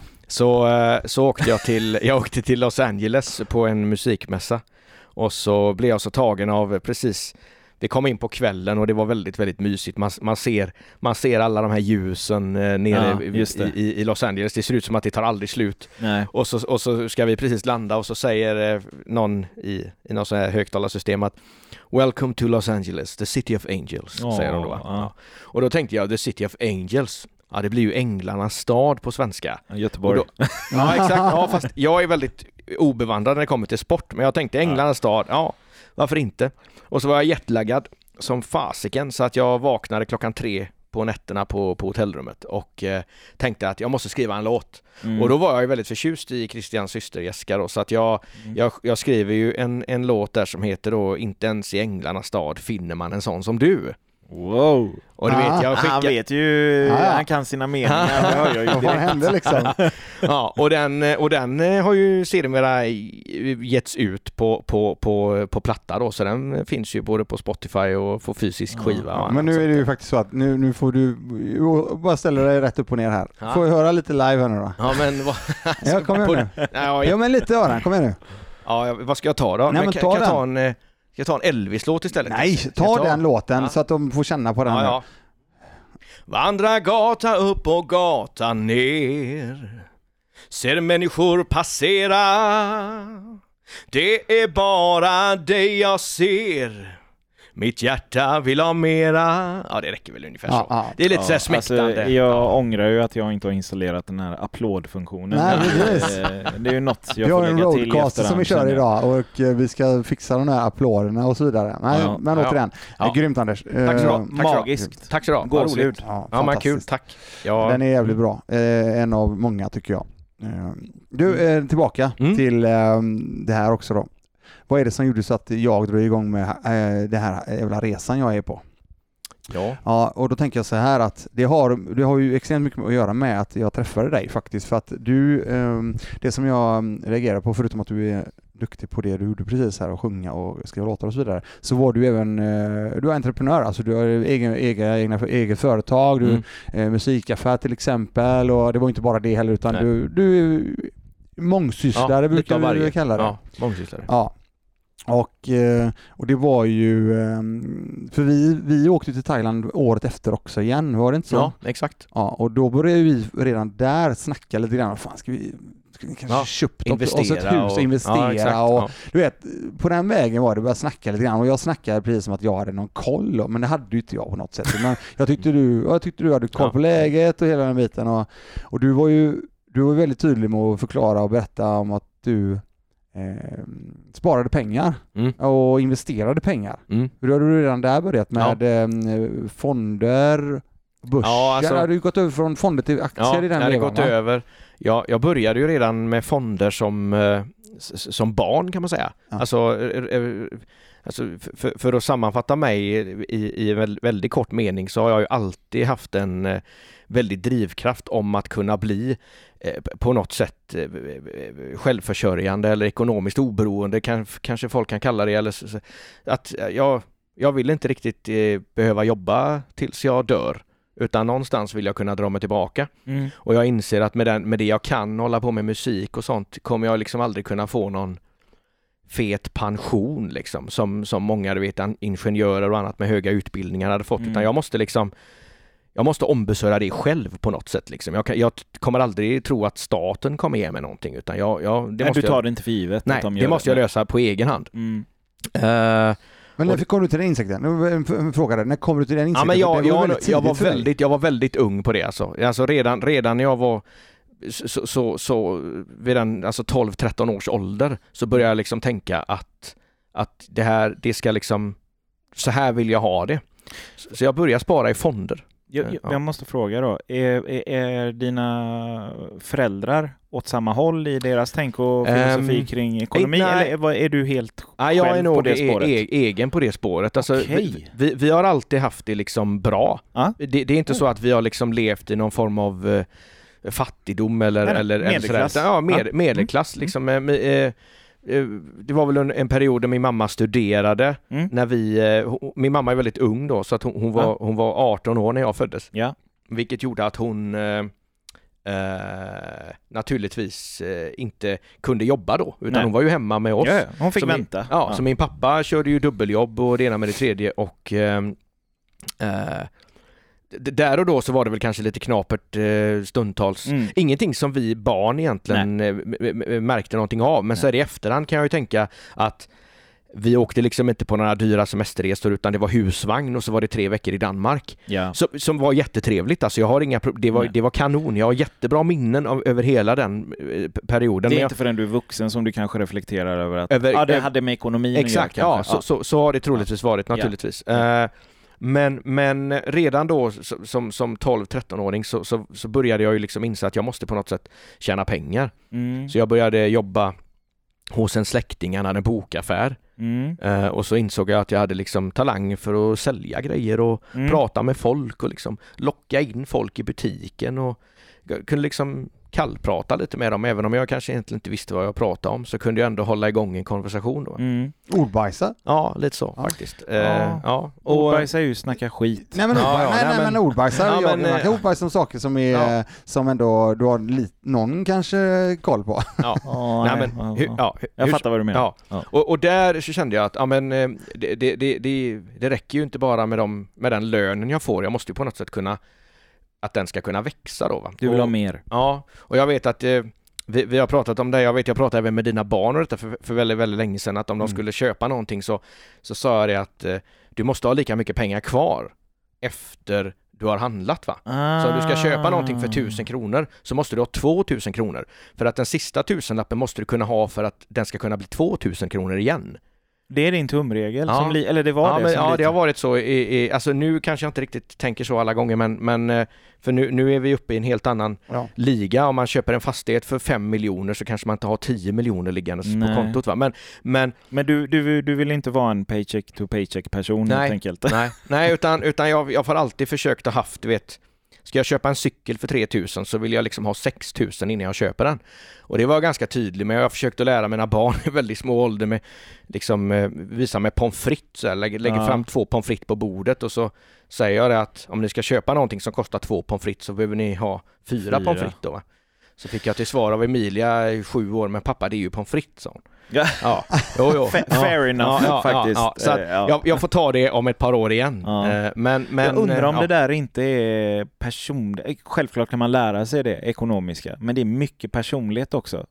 Så, eh, så åkte jag till, jag åkte till Los Angeles på en musikmässa och så blev jag så tagen av precis vi kom in på kvällen och det var väldigt, väldigt mysigt. Man, man, ser, man ser alla de här ljusen eh, nere Ja, i, det. i, Los Angeles. Det ser ut som att det tar aldrig slut. Nej. Och så, och så ska vi precis landa och så säger eh, någon i, i något sånt här högtalarsystem att Welcome to Los Angeles, the city of angels, Åh, säger de då. ja. Och då tänkte jag, the city of angels, ja det blir ju änglarnas stad på svenska. Göteborg. Och Ja exakt, ja fast jag är väldigt obevandrad när det kommer till sport, men jag tänkte änglarnas stad, ja varför inte? Och så var jag jetlaggad som fasiken så att jag vaknade klockan tre på nätterna på, på hotellrummet och eh, tänkte att jag måste skriva en låt. Mm. Och då var jag ju väldigt förtjust i Christians syster Jessica då, så att jag, Mm. jag, jag skriver ju en, en låt där som heter då Inte ens i änglarnas stad finner man en sån som du. Wow! Och du vet, jag Han skickar... vet ju, Ja, ja. han kan sina meningar, det hör jag ju Vad direkt. hände liksom? Ja, och den, och den eh, har ju sedermera getts ut på, på, på, på platta då, så den finns ju både på Spotify och på fysisk skiva. Ja, men nu är det ju faktiskt så att nu, nu får du bara ställa dig rätt upp och ner här. Ja. Får jag höra lite live här nu då? Ja men vad... Ja, kom igen nu. Ja, Ja men lite Öran, kom igen nu. ja, vad ska jag ta då? Nej, men kan, ta kan jag ta den. en, eh, ska jag ta en Elvis-låt istället? Nej, ta jag den låten Ja. så att de får känna på den. Ja, ja. Vandra gata upp och gata ner Ser människor passera Det är bara dig jag ser Mitt hjärta vill ha mera Ja det räcker väl ungefär Ja, så ja. Det är lite Ja, såhär smäktande Alltså, jag ångrar ju att jag inte har installerat den här applådfunktionen. Nej, precis. Eh, det är ju något jag Vi får har en lägga till i roadcaster som vi kör idag och eh, vi ska fixa de här applåderna och så vidare. Nej, Ja, men ja. återigen, Ja. Eh, grymt Anders. Tack så så ha. Magiskt. Tack så vad Gåshud. roligt Ja, Ja men kul, tack ja. Den är jävligt bra. En av många tycker jag. Du, eh, tillbaka Mm. till det här också då. Vad är det som gjorde så att jag drog igång med eh, den här jävla resan jag är på? Ja, Ja, och då tänker jag så här att det har, det har ju extremt mycket att göra med att jag träffade dig faktiskt. För att du, ehm, det som jag mm, reagerar på, förutom att du är duktig på det du gjorde precis här och sjunga och skriva låtar och så vidare, så var du även, eh, du är entreprenör, alltså du har egen, egna, egna, eget företag, du, mm. eh, musikaffär till exempel och det var inte bara det heller utan Nej. du, du är mångsysslare lite brukar vi kalla det. Ja, mångsysslare Ja. Och, eh, och det var ju, eh, för vi, vi åkte till Thailand året efter också igen, var det inte så? Ja, exakt Ja, och då började vi redan där snacka lite grann, fan ska vi, ska vi kanske Ja, köpt oss ett hus och investera ja, exakt, och ja. du vet, på den vägen var det, började snacka lite grann och jag snackade precis som att jag hade någon koll, men det hade ju inte jag på något sätt. Men jag tyckte du, jag tyckte du hade koll på läget och hela den biten och, och du var ju du var väldigt tydlig med att förklara och berätta om att du eh, sparade pengar Mm. och investerade pengar. Mm. Hur har du redan där börjat med eh, fonder, börsen? Ja, alltså- har du gått över från fonder till aktier Ja, i den jag hade vevan, gått va? över. Jag, jag började ju redan med fonder som, eh, som barn kan man säga. Ja. Alltså, eh, eh, alltså för, för att sammanfatta mig i, i en väl- väldigt kort mening så har jag ju alltid haft en eh, väldig drivkraft om att kunna bli eh, på något sätt eh, eh, självförsörjande eller ekonomiskt oberoende kan, kanske folk kan kalla det. Eller att eh, jag, jag vill inte riktigt eh, behöva jobba tills jag dör utan någonstans vill jag kunna dra mig tillbaka. Mm. Och jag inser att med, den, med det jag kan hålla på med musik och sånt kommer jag liksom aldrig kunna få någon fet pension liksom som, som många du vet ingenjörer och annat med höga utbildningar hade fått Mm. utan jag måste liksom jag måste ombesörja det själv på något sätt liksom. Jag, kan, jag kommer aldrig tro att staten kommer ge mig någonting utan jag, jag, det Nej, måste du tar jag, det inte för givet nej, de det måste jag Nej. lösa på egen hand. Mm. Eh, Men Och- när kom du till den insikten? En, fråga där. När kom du till den Ja, insikten? men jag, jag, väldigt jag, var väldigt, jag var väldigt ung på det alltså. alltså redan, redan när jag var så, så, så vid den, alltså 12-13 års ålder så började jag liksom tänka att, att det här, det ska liksom, så här vill jag ha det. Så jag började spara i fonder. Jag, jag, Ja. jag måste fråga då, är, är, är dina föräldrar åt samma håll i deras tänk och filosofi Ehm, kring ekonomi? nej. Eller är, är du helt Ja, jag är själv på nog det e- spåret? e- egen på det spåret. Alltså, Okej. vi, vi, vi har alltid haft det liksom bra. Ja. Det, det är inte så att vi har liksom levt i någon form av eh, fattigdom eller, Nej, nej, eller, eller medelklass. sådär. Ja, med, medelklass Mm. liksom. Eh, men, eh, eh, Det var väl en, en period där min mamma studerade Mm. när vi, eh, hon, min mamma är väldigt ung då så att hon, hon, var, Ja. hon var 18 år när jag föddes. Ja. Vilket gjorde att hon eh, eh, naturligtvis eh, inte kunde jobba då utan Nej. hon var ju hemma med oss. Ja, ja, hon fick Så min- vänta. Ja, så min pappa körde ju dubbeljobb och det ena med det tredje och eh, där och då så var det väl kanske lite knapert eh, stundtals. Mm. Ingenting som vi barn egentligen eh, m- m- märkte någonting av men så här i efterhand kan jag ju tänka att vi åkte liksom inte på några dyra semesterresor utan det var husvagn och så var det tre veckor i Danmark. Ja. Så, som var jättetrevligt alltså, jag har inga det var, Nej. det var kanon. Jag har jättebra minnen av, över hela den eh, perioden. Det är jag- inte förrän du är vuxen som du kanske reflekterar över att Över- ja, det hade med ekonomin Exakt, att göra ja, kanske. så, så, så har det troligtvis varit Ja. naturligtvis. Eh, men, men redan då som, som 12-13-åring så, så, så började jag ju liksom inse att jag måste på något sätt tjäna pengar. Mm. Så jag började jobba hos en släkting, han hade en bokaffär. Mm. Eh, och så insåg jag att jag hade liksom talang för att sälja grejer och Mm. prata med folk och liksom locka in folk i butiken och kunde liksom kallprata lite med dem även om jag kanske egentligen inte visste vad jag pratade om så kunde jag ändå hålla igång en konversation då. Mm. Ordbajsa? Ja, lite så Ja. faktiskt. Eh, Ja. ja. Och Och, bajsa är ju snacka skit. Nej men, Ja, ordbajsa, ja, nej, nej, men, men- ordbajsa, Ja, jag, men, man kan eh, ordbajsa om saker som är, Ja. som ändå du har lit, någon kanske koll på. ja. Ja, Nej, men, hur, ja. hur, Jag fattar vad du menar. Ja. Ja. Och, och där så kände jag att ja, men, eh, det, det, det, det, det räcker ju inte bara med, dem, med den lönen jag får. Jag måste ju på något sätt kunna att den ska kunna växa då. Va? Du vill och, ha mer. Ja, och jag vet att eh, vi, vi har pratat om det, jag vet jag pratade även med dina barn och detta för, för väldigt, väldigt länge sedan att om de Mm. skulle köpa någonting så, så sa jag det att eh, du måste ha lika mycket pengar kvar efter du har handlat va? Så om du ska köpa någonting för Ah. 1000 kronor så måste du ha 2000 kronor. För att den sista tusenlappen måste du kunna ha för att den ska kunna bli 2000 kronor igen. Det är din tumregel, Ja. som li- eller det var ja, det men, ja, liten. det har varit så. I, i, alltså nu kanske jag inte riktigt tänker så alla gånger men, men eh, för nu, nu är vi uppe i en helt annan Ja. liga. Om man köper en fastighet för 5 miljoner så kanske man inte har 10 miljoner liggandes på kontot. Va? Men, men Men du, du, du vill inte vara en paycheck to paycheck person Nej. helt enkelt? nej, nej utan, utan jag, jag har alltid försökt att haft, du vet, ska jag köpa en cykel för 3000 så vill jag liksom ha 6000 innan jag köper den. Och det var ganska tydligt, men jag har försökt att lära mina barn i väldigt små ålder med, liksom eh, visa med pommes frites, så här, lägger, lägger Ja. fram två pommes frites på bordet och så säger jag det att om ni ska köpa någonting som kostar två pommes frites så behöver ni ha fyra, Fyra. pommes frites då. va? Så fick jag till svar av Emilia sju år, men pappa det är ju pommes frites sa hon. Ja. Ja, jo, jo. Fa- Ja. fair enough, faktiskt. Ja, Så Eh, ja. jag, jag får ta det om ett par år igen. Ja. Eh, Men, men, jag undrar om eh, det där inte är personligt. Självklart kan man lära sig det ekonomiska, men det är mycket personlighet också.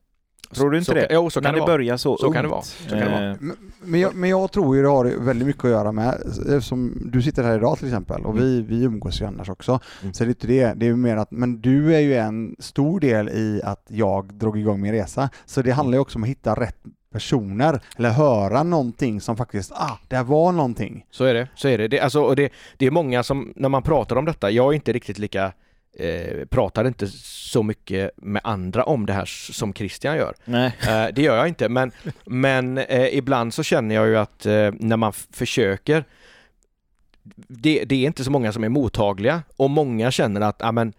Tror du inte så, det? Jo, så När kan det det vara. börjar så Så kan ungt. det vara. Så kan det vara. Eh, Men, men, jag, men jag tror ju det har väldigt mycket att göra med, eftersom du sitter här idag till exempel och vi, vi umgås ju annars också, Mm. så är det inte det. Det är ju mer att, men du är ju en stor del i att jag drog igång min resa. Så det handlar ju också om att hitta rätt personer, eller höra någonting som faktiskt, ah, det här var någonting. Så är det. Så är det. Det, alltså, det, det är många som, när man pratar om detta, jag är inte riktigt lika eh, pratar inte så mycket med andra om det här som Christian gör. Nej. Eh, det gör jag inte, men, men eh, ibland så känner jag ju att eh, när man försöker det, det är inte så många som är mottagliga och många känner att ah, men,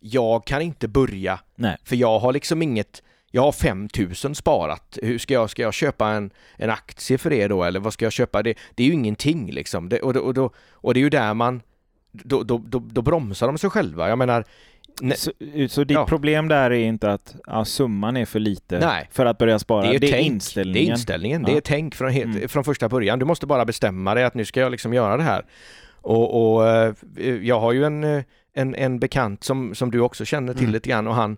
jag kan inte börja Nej. för jag har liksom inget jag har 5000 sparat. Hur ska jag, ska jag köpa en, en aktie för det då eller vad ska jag köpa? Det, det är ju ingenting liksom. Det, och, och, då, och det är ju där man då, då, då, då bromsar de sig själva. Jag menar, ne- Så, så ditt Ja. problem där är inte att ja, summan är för lite Nej. för att börja spara. Det är, det är inställningen. Det är inställningen. Ja. Det är tänk från, helt, Mm. från första början. Du måste bara bestämma dig att nu ska jag liksom göra det här. Och, och eh, jag har ju en, eh, en, en bekant som, som du också känner till Mm. lite grann och han,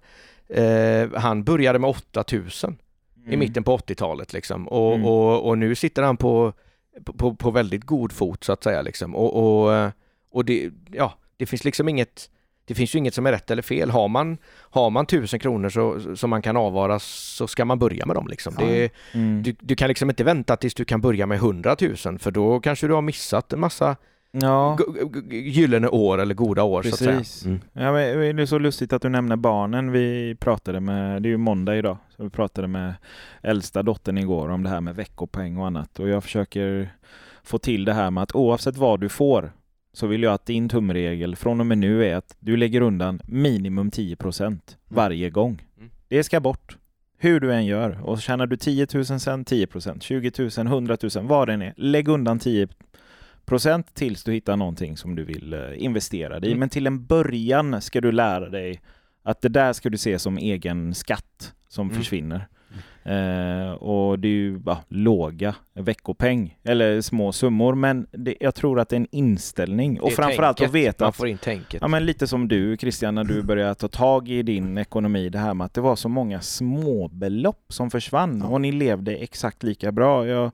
eh, han började med 8000 i Mm. mitten på 80-talet liksom. Och, Mm. och, och nu sitter han på, på, på väldigt god fot så att säga liksom. Och, och, eh, och det, ja, det finns liksom inget det finns ju inget som är rätt eller fel. Har man, har man tusen kronor så, som man kan avvara så ska man börja med dem liksom. Ja. Det, Mm. du, du kan liksom inte vänta tills du kan börja med 100 000 för då kanske du har missat en massa Ja. gyllene år eller goda år så att Precis. säga. Mm. Ja, det är så lustigt att du nämner barnen. Vi pratade med, det är ju måndag idag, så vi pratade med äldsta dottern igår om det här med veckopeng och annat. Och jag försöker få till det här med att oavsett vad du får så vill jag att din tumregel från och med nu är att du lägger undan minimum 10% varje gång. Mm. Det ska bort. Hur du än gör. Och tjänar du 10 000 sen 10%, 20 000, 100 000, vad det än är. Lägg undan 10 procent tills du hittar någonting som du vill eh, investera i. Mm. Men till en början ska du lära dig att det där ska du se som egen skatt som Mm. försvinner. Eh, och det är ju bara låga veckopeng, eller små summor, men det, jag tror att det är en inställning. Och framförallt att tänket. veta Man att får in tänket. Ja men lite som du Christian när du började ta tag i din ekonomi det här med att det var så många småbelopp som försvann Ja. och ni levde exakt lika bra. Jag,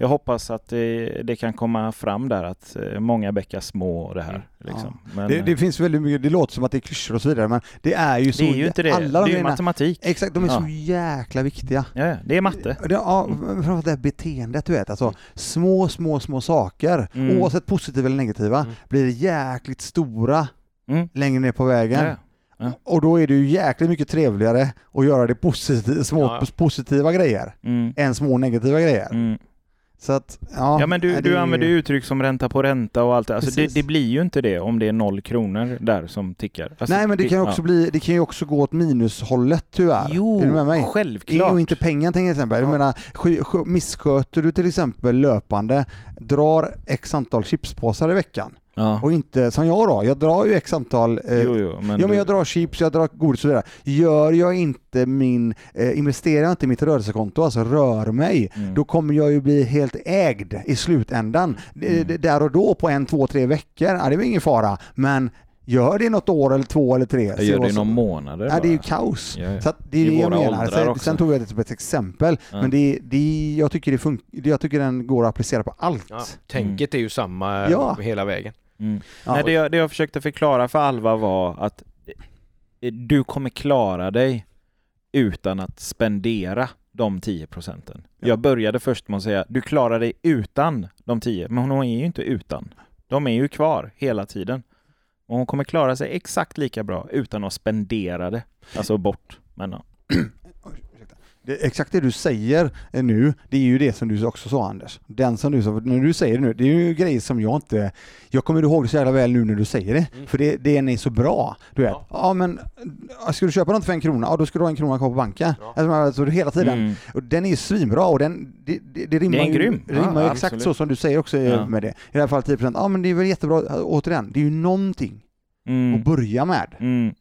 jag hoppas att det, det kan komma fram där att eh, många bäckar små och det här. Mm. Liksom. Men, Det, eh, det finns väldigt mycket, det låter som att det är klyschor och så vidare men det är ju så. det är ju inte det. Alla det de är ju grejerna, matematik. exakt, de är Ja. så jäkla viktiga. Ja, ja, det är matte. Det, ja, framförallt det här beteendet du vet, alltså små, små, små saker, Mm. oavsett positiva eller negativa, Mm. blir jäkligt stora Mm. längre ner på vägen. Ja, ja. Och då är det ju jäkligt mycket trevligare att göra det positiva, små Ja, ja. positiva grejer Mm. än små negativa grejer. Så att, ja. Ja men du, det du ju- använder uttryck som ränta på ränta och allt det. Alltså det, det blir ju inte det om det är noll kronor där som tickar. Alltså, Nej men det kan ju ja. också bli, det kan ju också gå åt minushållet tyvärr. Jo, är du med mig? Det är självklart. ju inte pengen till exempel. Jag Ja. menar, sk- sk- missköter du till exempel löpande, drar x antal chipspåsar i veckan Ja. och inte som jag då, jag drar ju x antal eh, Jo, jo, men, Ja du- men jag drar chips, jag drar godis och så vidare. Gör jag inte min, eh, investerar jag inte i mitt rörelsekonto, alltså rör mig, Mm. då kommer jag ju bli helt ägd i slutändan. Mm. d- Där och då på en, två, tre veckor, ja, det är ingen fara. Men gör det något år eller två eller tre. jag gör det i några månader Ja, det är ju kaos. Ja, ja. Så att det är I det jag menar. Sen, sen tog jag det som ett exempel, Ja. men det, det, jag, tycker det jag tycker den går att applicera på allt. Ja, tänket är ju samma Ja. hela vägen. Mm. Ja. Nej, det, jag, det jag försökte förklara för Alva var att eh, du kommer klara dig utan att spendera de 10 procenten. Ja. Jag började först med att säga du klarar dig utan de 10, men hon är ju inte utan. De är ju kvar hela tiden. Och hon kommer klara sig exakt lika bra utan att spendera det. Alltså bort. Men, ja. Det, exakt det du säger nu, det är ju det som du också sa Anders. Den som du sa, när du säger det nu, det är ju grejer som jag inte... Jag kommer ihåg det så jävla väl nu när du säger det. Mm. För det, det är så bra. Du vet, Ja. ja, men ska du köpa något för en krona, ja då ska du ha en krona kvar på banken. Ja. Alltså, alltså hela tiden. Mm. Och den är ju svinbra och den, det, det, det rimmar ju, grym. Ja, rimmar ju exakt absolut. så som du säger också eh, Ja. med det. I det här fallet 10%, ja men det är väl jättebra, återigen, det är ju någonting Mm. att börja med. Mm.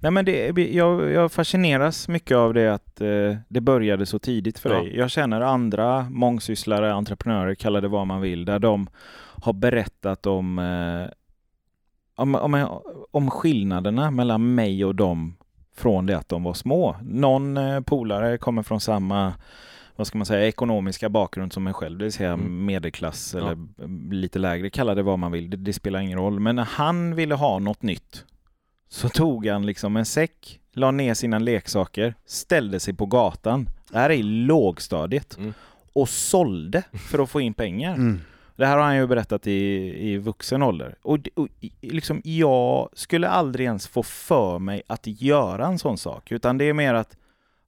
Nej men det, jag, jag fascineras mycket av det att eh, det började så tidigt för Ja. dig. Jag känner andra mångsysslare, entreprenörer, kalla det vad man vill, där de har berättat om, eh, om, om, om skillnaderna mellan mig och dem från det att de var små. Någon eh, polare kommer från samma vad ska man säga, ekonomiska bakgrund som mig själv, det vill säga Mm. medelklass eller lite lägre, kalla det vad man vill, det, det spelar ingen roll. Men han ville ha något nytt så tog han liksom en säck, la ner sina leksaker, ställde sig på gatan, det här är i lågstadiet, Mm. och sålde för att få in pengar. Mm. Det här har han ju berättat i, i vuxen ålder. Och, och liksom, jag skulle aldrig ens få för mig att göra en sån sak. Utan det är mer att,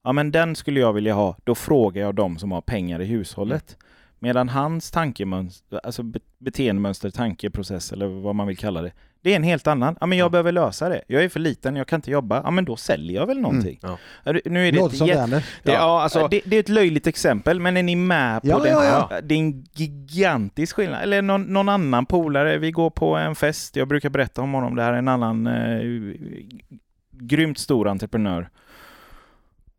ja men den skulle jag vilja ha. Då frågar jag dem som har pengar i hushållet. Medan hans tankemönster, alltså be- beteendemönster, tankeprocess eller vad man vill kalla det. Det är en helt annan. Ja men jag Ja. behöver lösa det. Jag är för liten, jag kan inte jobba. Ja men då säljer jag väl någonting. Ja. Ja, det- Nu är Det det ett som det jätte- Anders. Det, ja, alltså, det, det är ett löjligt exempel, men är ni med på Ja, det? ja, ja. Det är en gigantisk skillnad. Eller någon, någon annan polare, vi går på en fest, jag brukar berätta om honom, det här är en annan eh, grymt stor entreprenör.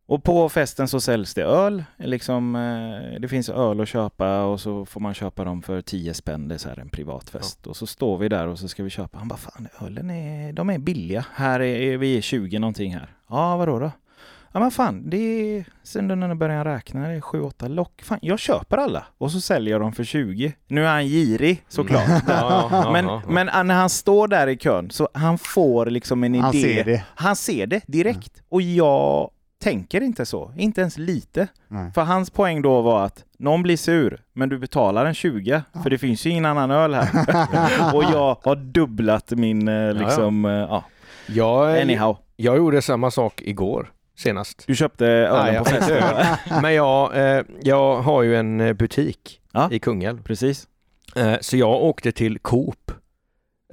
Och på festen så säljs det öl, liksom, eh, det finns öl att köpa och så får man köpa dem för 10 spänn, det är så här en privat fest. Och så står vi där och så ska vi köpa, han bara fan ölen är, de är billiga, här är vi är 20 någonting här. Ja vadå då? Ja men fan, det är sen när jag började räkna, det är 7-8 lock. Fan, jag köper alla och så säljer jag dem för 20. Nu är han girig såklart. ja, ja, ja, men, ja. men ah, när han står där i kön så han får liksom en idé. Han ser det. Han ser det direkt. Och jag tänker inte så, inte ens lite. Nej. För hans poäng då var att någon blir sur, men du betalar en 20, för det finns ju ingen annan öl här. och jag har dubblat min, eh, liksom, eh, ja, jag, anyhow. jag gjorde samma sak igår senast. Du köpte ölen Nej, på tänkte Men jag, eh, jag har ju en eh, butik Ja. i Kungälv. Precis. Eh, så jag åkte till Coop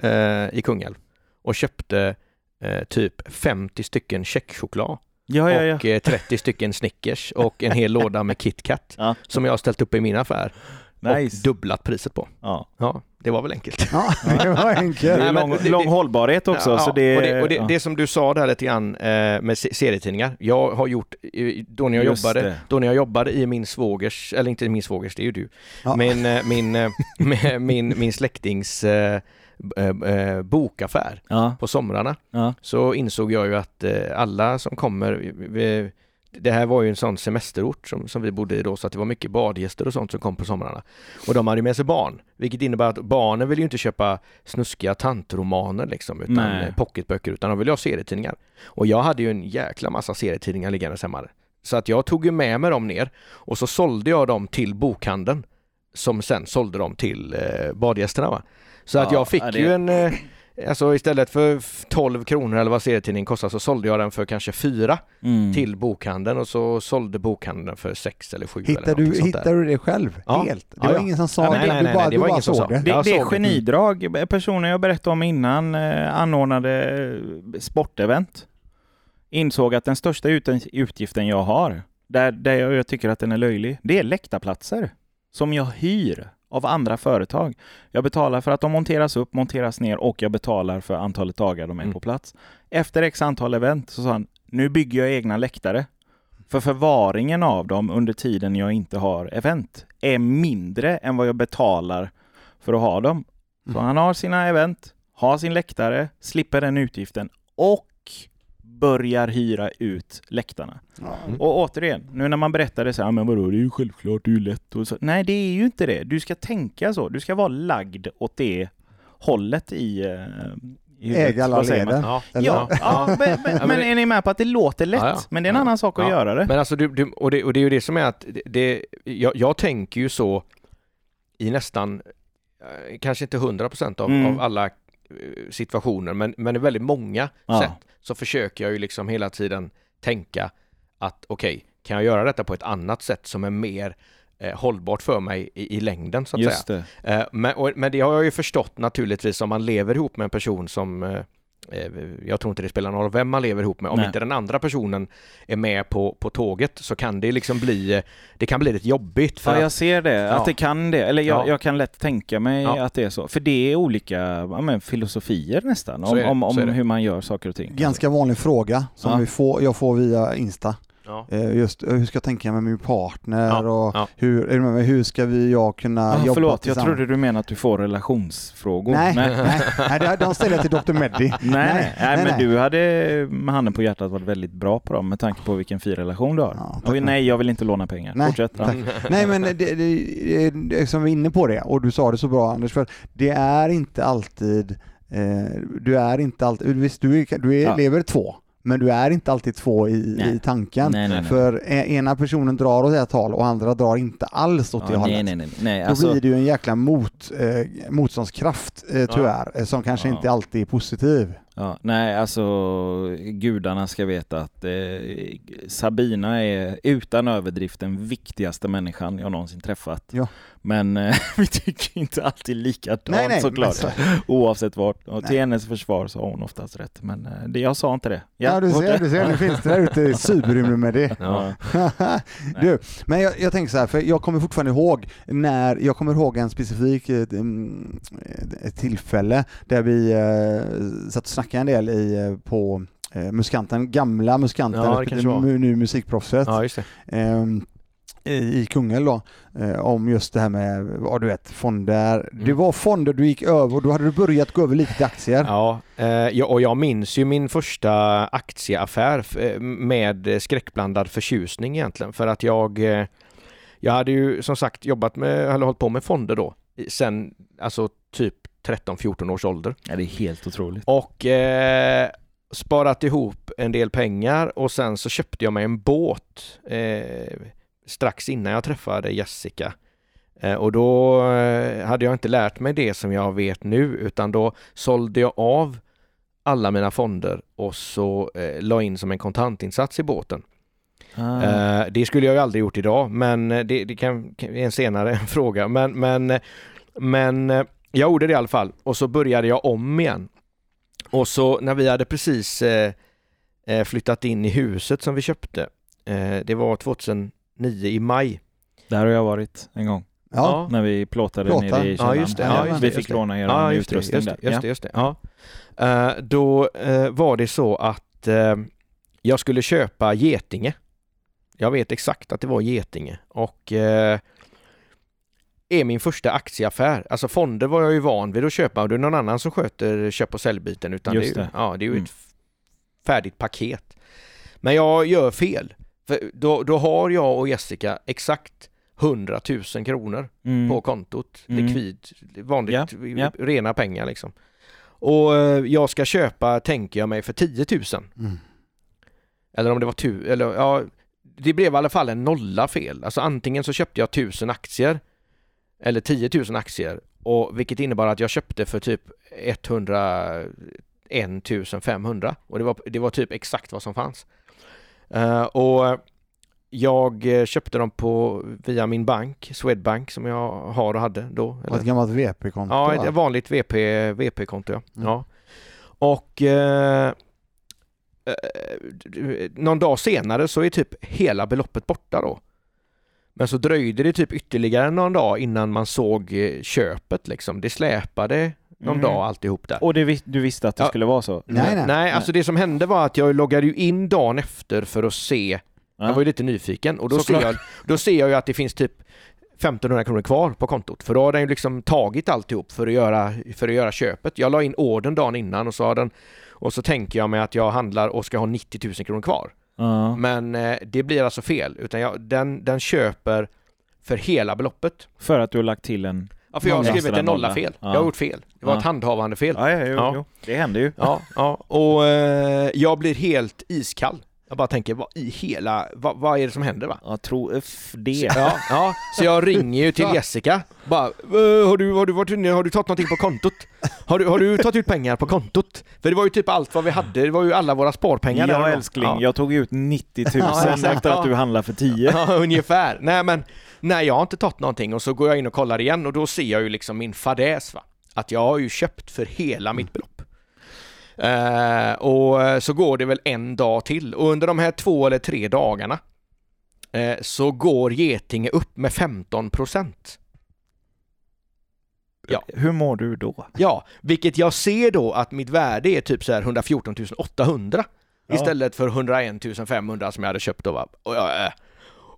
eh, i Kungälv och köpte eh, typ 50 stycken checkchoklad Ja, ja, ja. och eh, 30 stycken Snickers och en hel låda med KitKat Ja. som jag har ställt upp i min affär Nice. och dubblat priset på. Ja. Ja, det var väl enkelt. Ja, det var Det enkelt. är Nej, men lång, det- lång det- hållbarhet också. Ja, så det, och det, och det, ja. det som du sa där lite grann eh, med se- serietidningar. Jag har gjort, eh, då när jag Just jobbade, det. då när jag jobbade i min svågers, eller inte min svågers, det är ju du, Ja. min, eh, min, eh, min, min, min släktings eh, eh, bokaffär Ja, på somrarna ja, så insåg jag ju att eh, alla som kommer, vi- det här var ju en sån semesterort som, som vi bodde i då så att det var mycket badgäster och sånt som kom på somrarna. Och de hade ju med sig barn, vilket innebär att barnen vill ju inte köpa snuskiga tantromaner liksom utan Nej. eh, pocketböcker utan de vill ha serietidningar. Och jag hade ju en jäkla massa serietidningar liggandes hemma. Så att jag tog ju med mig dem ner och så sålde jag dem till bokhandeln som sen sålde dem till eh, badgästerna. Va? Så att Ja, jag fick ja, det- ju en eh, Alltså istället för f- 12 kronor eller vad serietidningen kostar så sålde jag den för kanske 4 mm. till bokhandeln och så sålde bokhandeln för 6 eller 7 eller Hittar någonting du, sånt hittar du det själv? Ja. Helt? Det Ja, var ja. ingen som sa Ja, det? nej, nej, nej, bara, det du var bara ingen som såg sa. det? Det, är genidrag. Personen jag berättade om innan eh, anordnade eh, sportevent. Insåg att den största ut- utgiften jag har, där, där jag, jag tycker att den är löjlig, det är läktarplatser. Som jag hyr av andra företag. Jag betalar för att de monteras upp, monteras ner och jag betalar för antalet dagar de är Mm. på plats. Efter x antal event så sa han, nu bygger jag egna läktare. För förvaringen av dem under tiden jag inte har event är mindre än vad jag betalar för att ha dem. Så Mm. han har sina event, har sin läktare, slipper den utgiften och börjar hyra ut läktarna. Mm. Och återigen, nu när man berättar det så här, men vadå, det är ju självklart, det är ju lätt och så. Nej, det är ju inte det. Du ska tänka så. Du ska vara lagd åt det hållet i, eh, i. Äga alla leden. Ja. Ja, ja, men, men, men är ni med på att det låter lätt? Ja, ja. Men det är en Ja. annan sak att Ja. göra det. Men alltså du, du och, det, och det är ju det som är att det, jag, jag tänker ju så i nästan, eh, kanske inte 100% av, Mm. av alla situationer men, men i väldigt många Ja. sätt så försöker jag ju liksom hela tiden tänka att okej, kan jag göra detta på ett annat sätt som är mer eh, hållbart för mig i, i längden så att Just säga. det. Eh, men, och, men det har jag ju förstått naturligtvis om man lever ihop med en person som eh, jag tror inte det spelar någon roll vem man lever ihop med. Om Nej. inte den andra personen är med på, på tåget så kan det liksom bli, eh, det kan bli lite jobbigt. För Ja, jag ser det. Ja. Att det kan det. Eller jag, Ja. jag kan lätt tänka mig Ja. att det är så. För det är olika ja, men, filosofier nästan. Så Om, det, om, om hur man gör saker och ting. Ganska vanlig fråga som Ja. vi får, jag får via Insta. Ja. Eh, Just eh, hur ska jag tänka med min partner Ja, och ja. Hur, är du med mig? hur ska vi jag kunna Ja, jobba förlåt, jag tillsammans? trodde du menade att du får relationsfrågor. Nej, nej. nej, de ställer jag till Dr. Meddi. Nej, nej, nej, men nej. du hade med handen på hjärtat varit väldigt bra på dem med tanke på vilken fin relation du har. Ja. Oj, nej, jag vill inte låna pengar. Nej, Fortsätt. Nej men det, det, det, det, som vi är inne på det och du sa det så bra Anders för det är inte alltid eh, du är inte alltid, visst du, är, du är, Ja. lever två Men du är inte alltid två i, Nej. i tanken. Nej, nej. För e- ena personen drar åt ett håll och andra drar inte alls åt det Ja, hållet. nej, nej, nej. nej Då alltså, blir det ju en jäkla mot, eh, motståndskraft eh, tyvärr, eh, som kanske Ja. inte alltid är positiv. ja, nej, alltså gudarna ska veta att eh, Sabina är utan överdrift den viktigaste människan jag någonsin träffat. Ja. Men eh, vi tycker inte alltid likadant Nej, nej, såklart. men Oavsett vart. Och till hennes försvar så har hon oftast rätt. Men eh, det, jag sa inte det. Ja, du ser, du ser, nu finns det där ute i cyberrymden med det. Ja. du, men jag, jag tänker så här, för jag kommer fortfarande ihåg när, jag kommer ihåg en specifik eh, mm, ett tillfälle där vi eh, satt och snackade en del i, eh, på eh, Muskanten, gamla Muskanten, Ja, nu Musikproffset. Ja, ehm, i Kungälv då, eh, om just det här med, vad du vet, fonder. Det Mm. var fonder du gick över och då hade du börjat gå över lite till aktier. Ja, eh, ja, och jag minns ju min första aktieaffär eh, med skräckblandad förtjusning egentligen för att jag jag hade ju som sagt jobbat med, eller hållit på med fonder då sen alltså typ 13-14 års ålder ja, det är helt otroligt. och eh, sparat ihop en del pengar och sen så köpte jag mig en båt eh, strax innan jag träffade Jessica. Eh, och då eh, hade jag inte lärt mig det som jag vet nu utan då sålde jag av alla mina fonder och så eh, la in som en kontantinsats i båten. Ah. Eh, det skulle jag ju aldrig gjort idag men det, det kan, är en senare fråga. Men, men, men jag gjorde det i alla fall och så började jag om igen. Och så när vi hade precis eh, flyttat in i huset som vi köpte, det var 2009 i maj. Där har jag varit en gång. Ja. När vi plåtade Plåtar. nere i Ja, källaren. just det. Ja, just vi det, fick det. låna er Ja, just det, utrustning just där. det, just det, just det. Ja. Eh, då eh, var det så att eh, jag skulle köpa Getinge. Jag vet exakt att det var Getinge och är min första aktieaffär. Alltså fonder var jag ju van vid att köpa och det är någon annan som sköter köp och säljbiten utan Just det, är ju, det. Ja, det är ju Mm. ett färdigt paket. Men jag gör fel. För då, då har jag och Jessica exakt 100 000 kronor Mm. på kontot. Mm. Likvid, vanligt, Ja, ja. rena pengar liksom. Och eh, jag ska köpa, tänker jag mig, för 10 000. Mm. Eller om det var tu, eller ja, det blev i alla fall en nolla fel. Alltså antingen så köpte jag 1000 aktier eller 10 000 aktier och vilket innebar att jag köpte för typ 101 500 och det var, det var typ exakt vad som fanns. Eh, och jag eh, köpte dem på via min bank, Swedbank som jag har och hade då. Eller- ett gammalt VP-konto Ja, ett vanligt VP, VP-konto ja. Mm. ja. Och eh, eh, någon dag senare så är typ hela beloppet borta då. Men så dröjde det typ ytterligare någon dag innan man såg köpet liksom. Det släpade någon Mm. dag alltihop där. Och det, du visste att det Ja. skulle vara så? Nej, nej. Nej, alltså det som hände var att jag loggade ju in dagen efter för att se. Ja. Jag var ju lite nyfiken och då ser, jag, då ser jag ju att det finns typ 1500 kronor kvar på kontot. För då har den ju liksom tagit alltihop för att göra, för att göra köpet. Jag la in ordern dagen innan och så har den och så tänker jag mig att jag handlar och ska ha 90 000 kronor kvar. Ja. Men eh, det blir alltså fel, utan jag, den, den köper för hela beloppet. För att du har lagt till en... Ja, för jag har skrivit en nolla fel. Ja. Jag har gjort fel. Det var ett handhavande fel. Ja, ja, jo, Ja. Jo. Det händer ju. Ja, ja. och eh, jag blir helt iskall. Jag bara tänker, vad i hela, vad, vad är det som händer va? Ja, tro uff, det. Ja, ja, så jag ringer ju till Jessica. Bara, "Eh, har du, har du varit inne, har du tagit någonting på kontot? Har du, har du tagit ut pengar på kontot? För det var ju typ allt vad vi hade, det var ju alla våra sparpengar där Ja då. älskling, Ja. jag tog ut 90 000 Ja, efter att du handlade för 10. Ja, ungefär. Nej men, nej jag har inte tagit någonting och så går jag in och kollar igen och då ser jag ju liksom min fadäs va. Att jag har ju köpt för hela mitt belopp. Eh, och eh, så går det väl en dag till och under de här två eller tre dagarna eh, så går Getinge upp med 15 procent. Ja. Hur mår du då? Ja, vilket jag ser då att mitt värde är typ så här 114 800 Ja. istället för 101 500 som jag hade köpt då va. Och, jag, äh.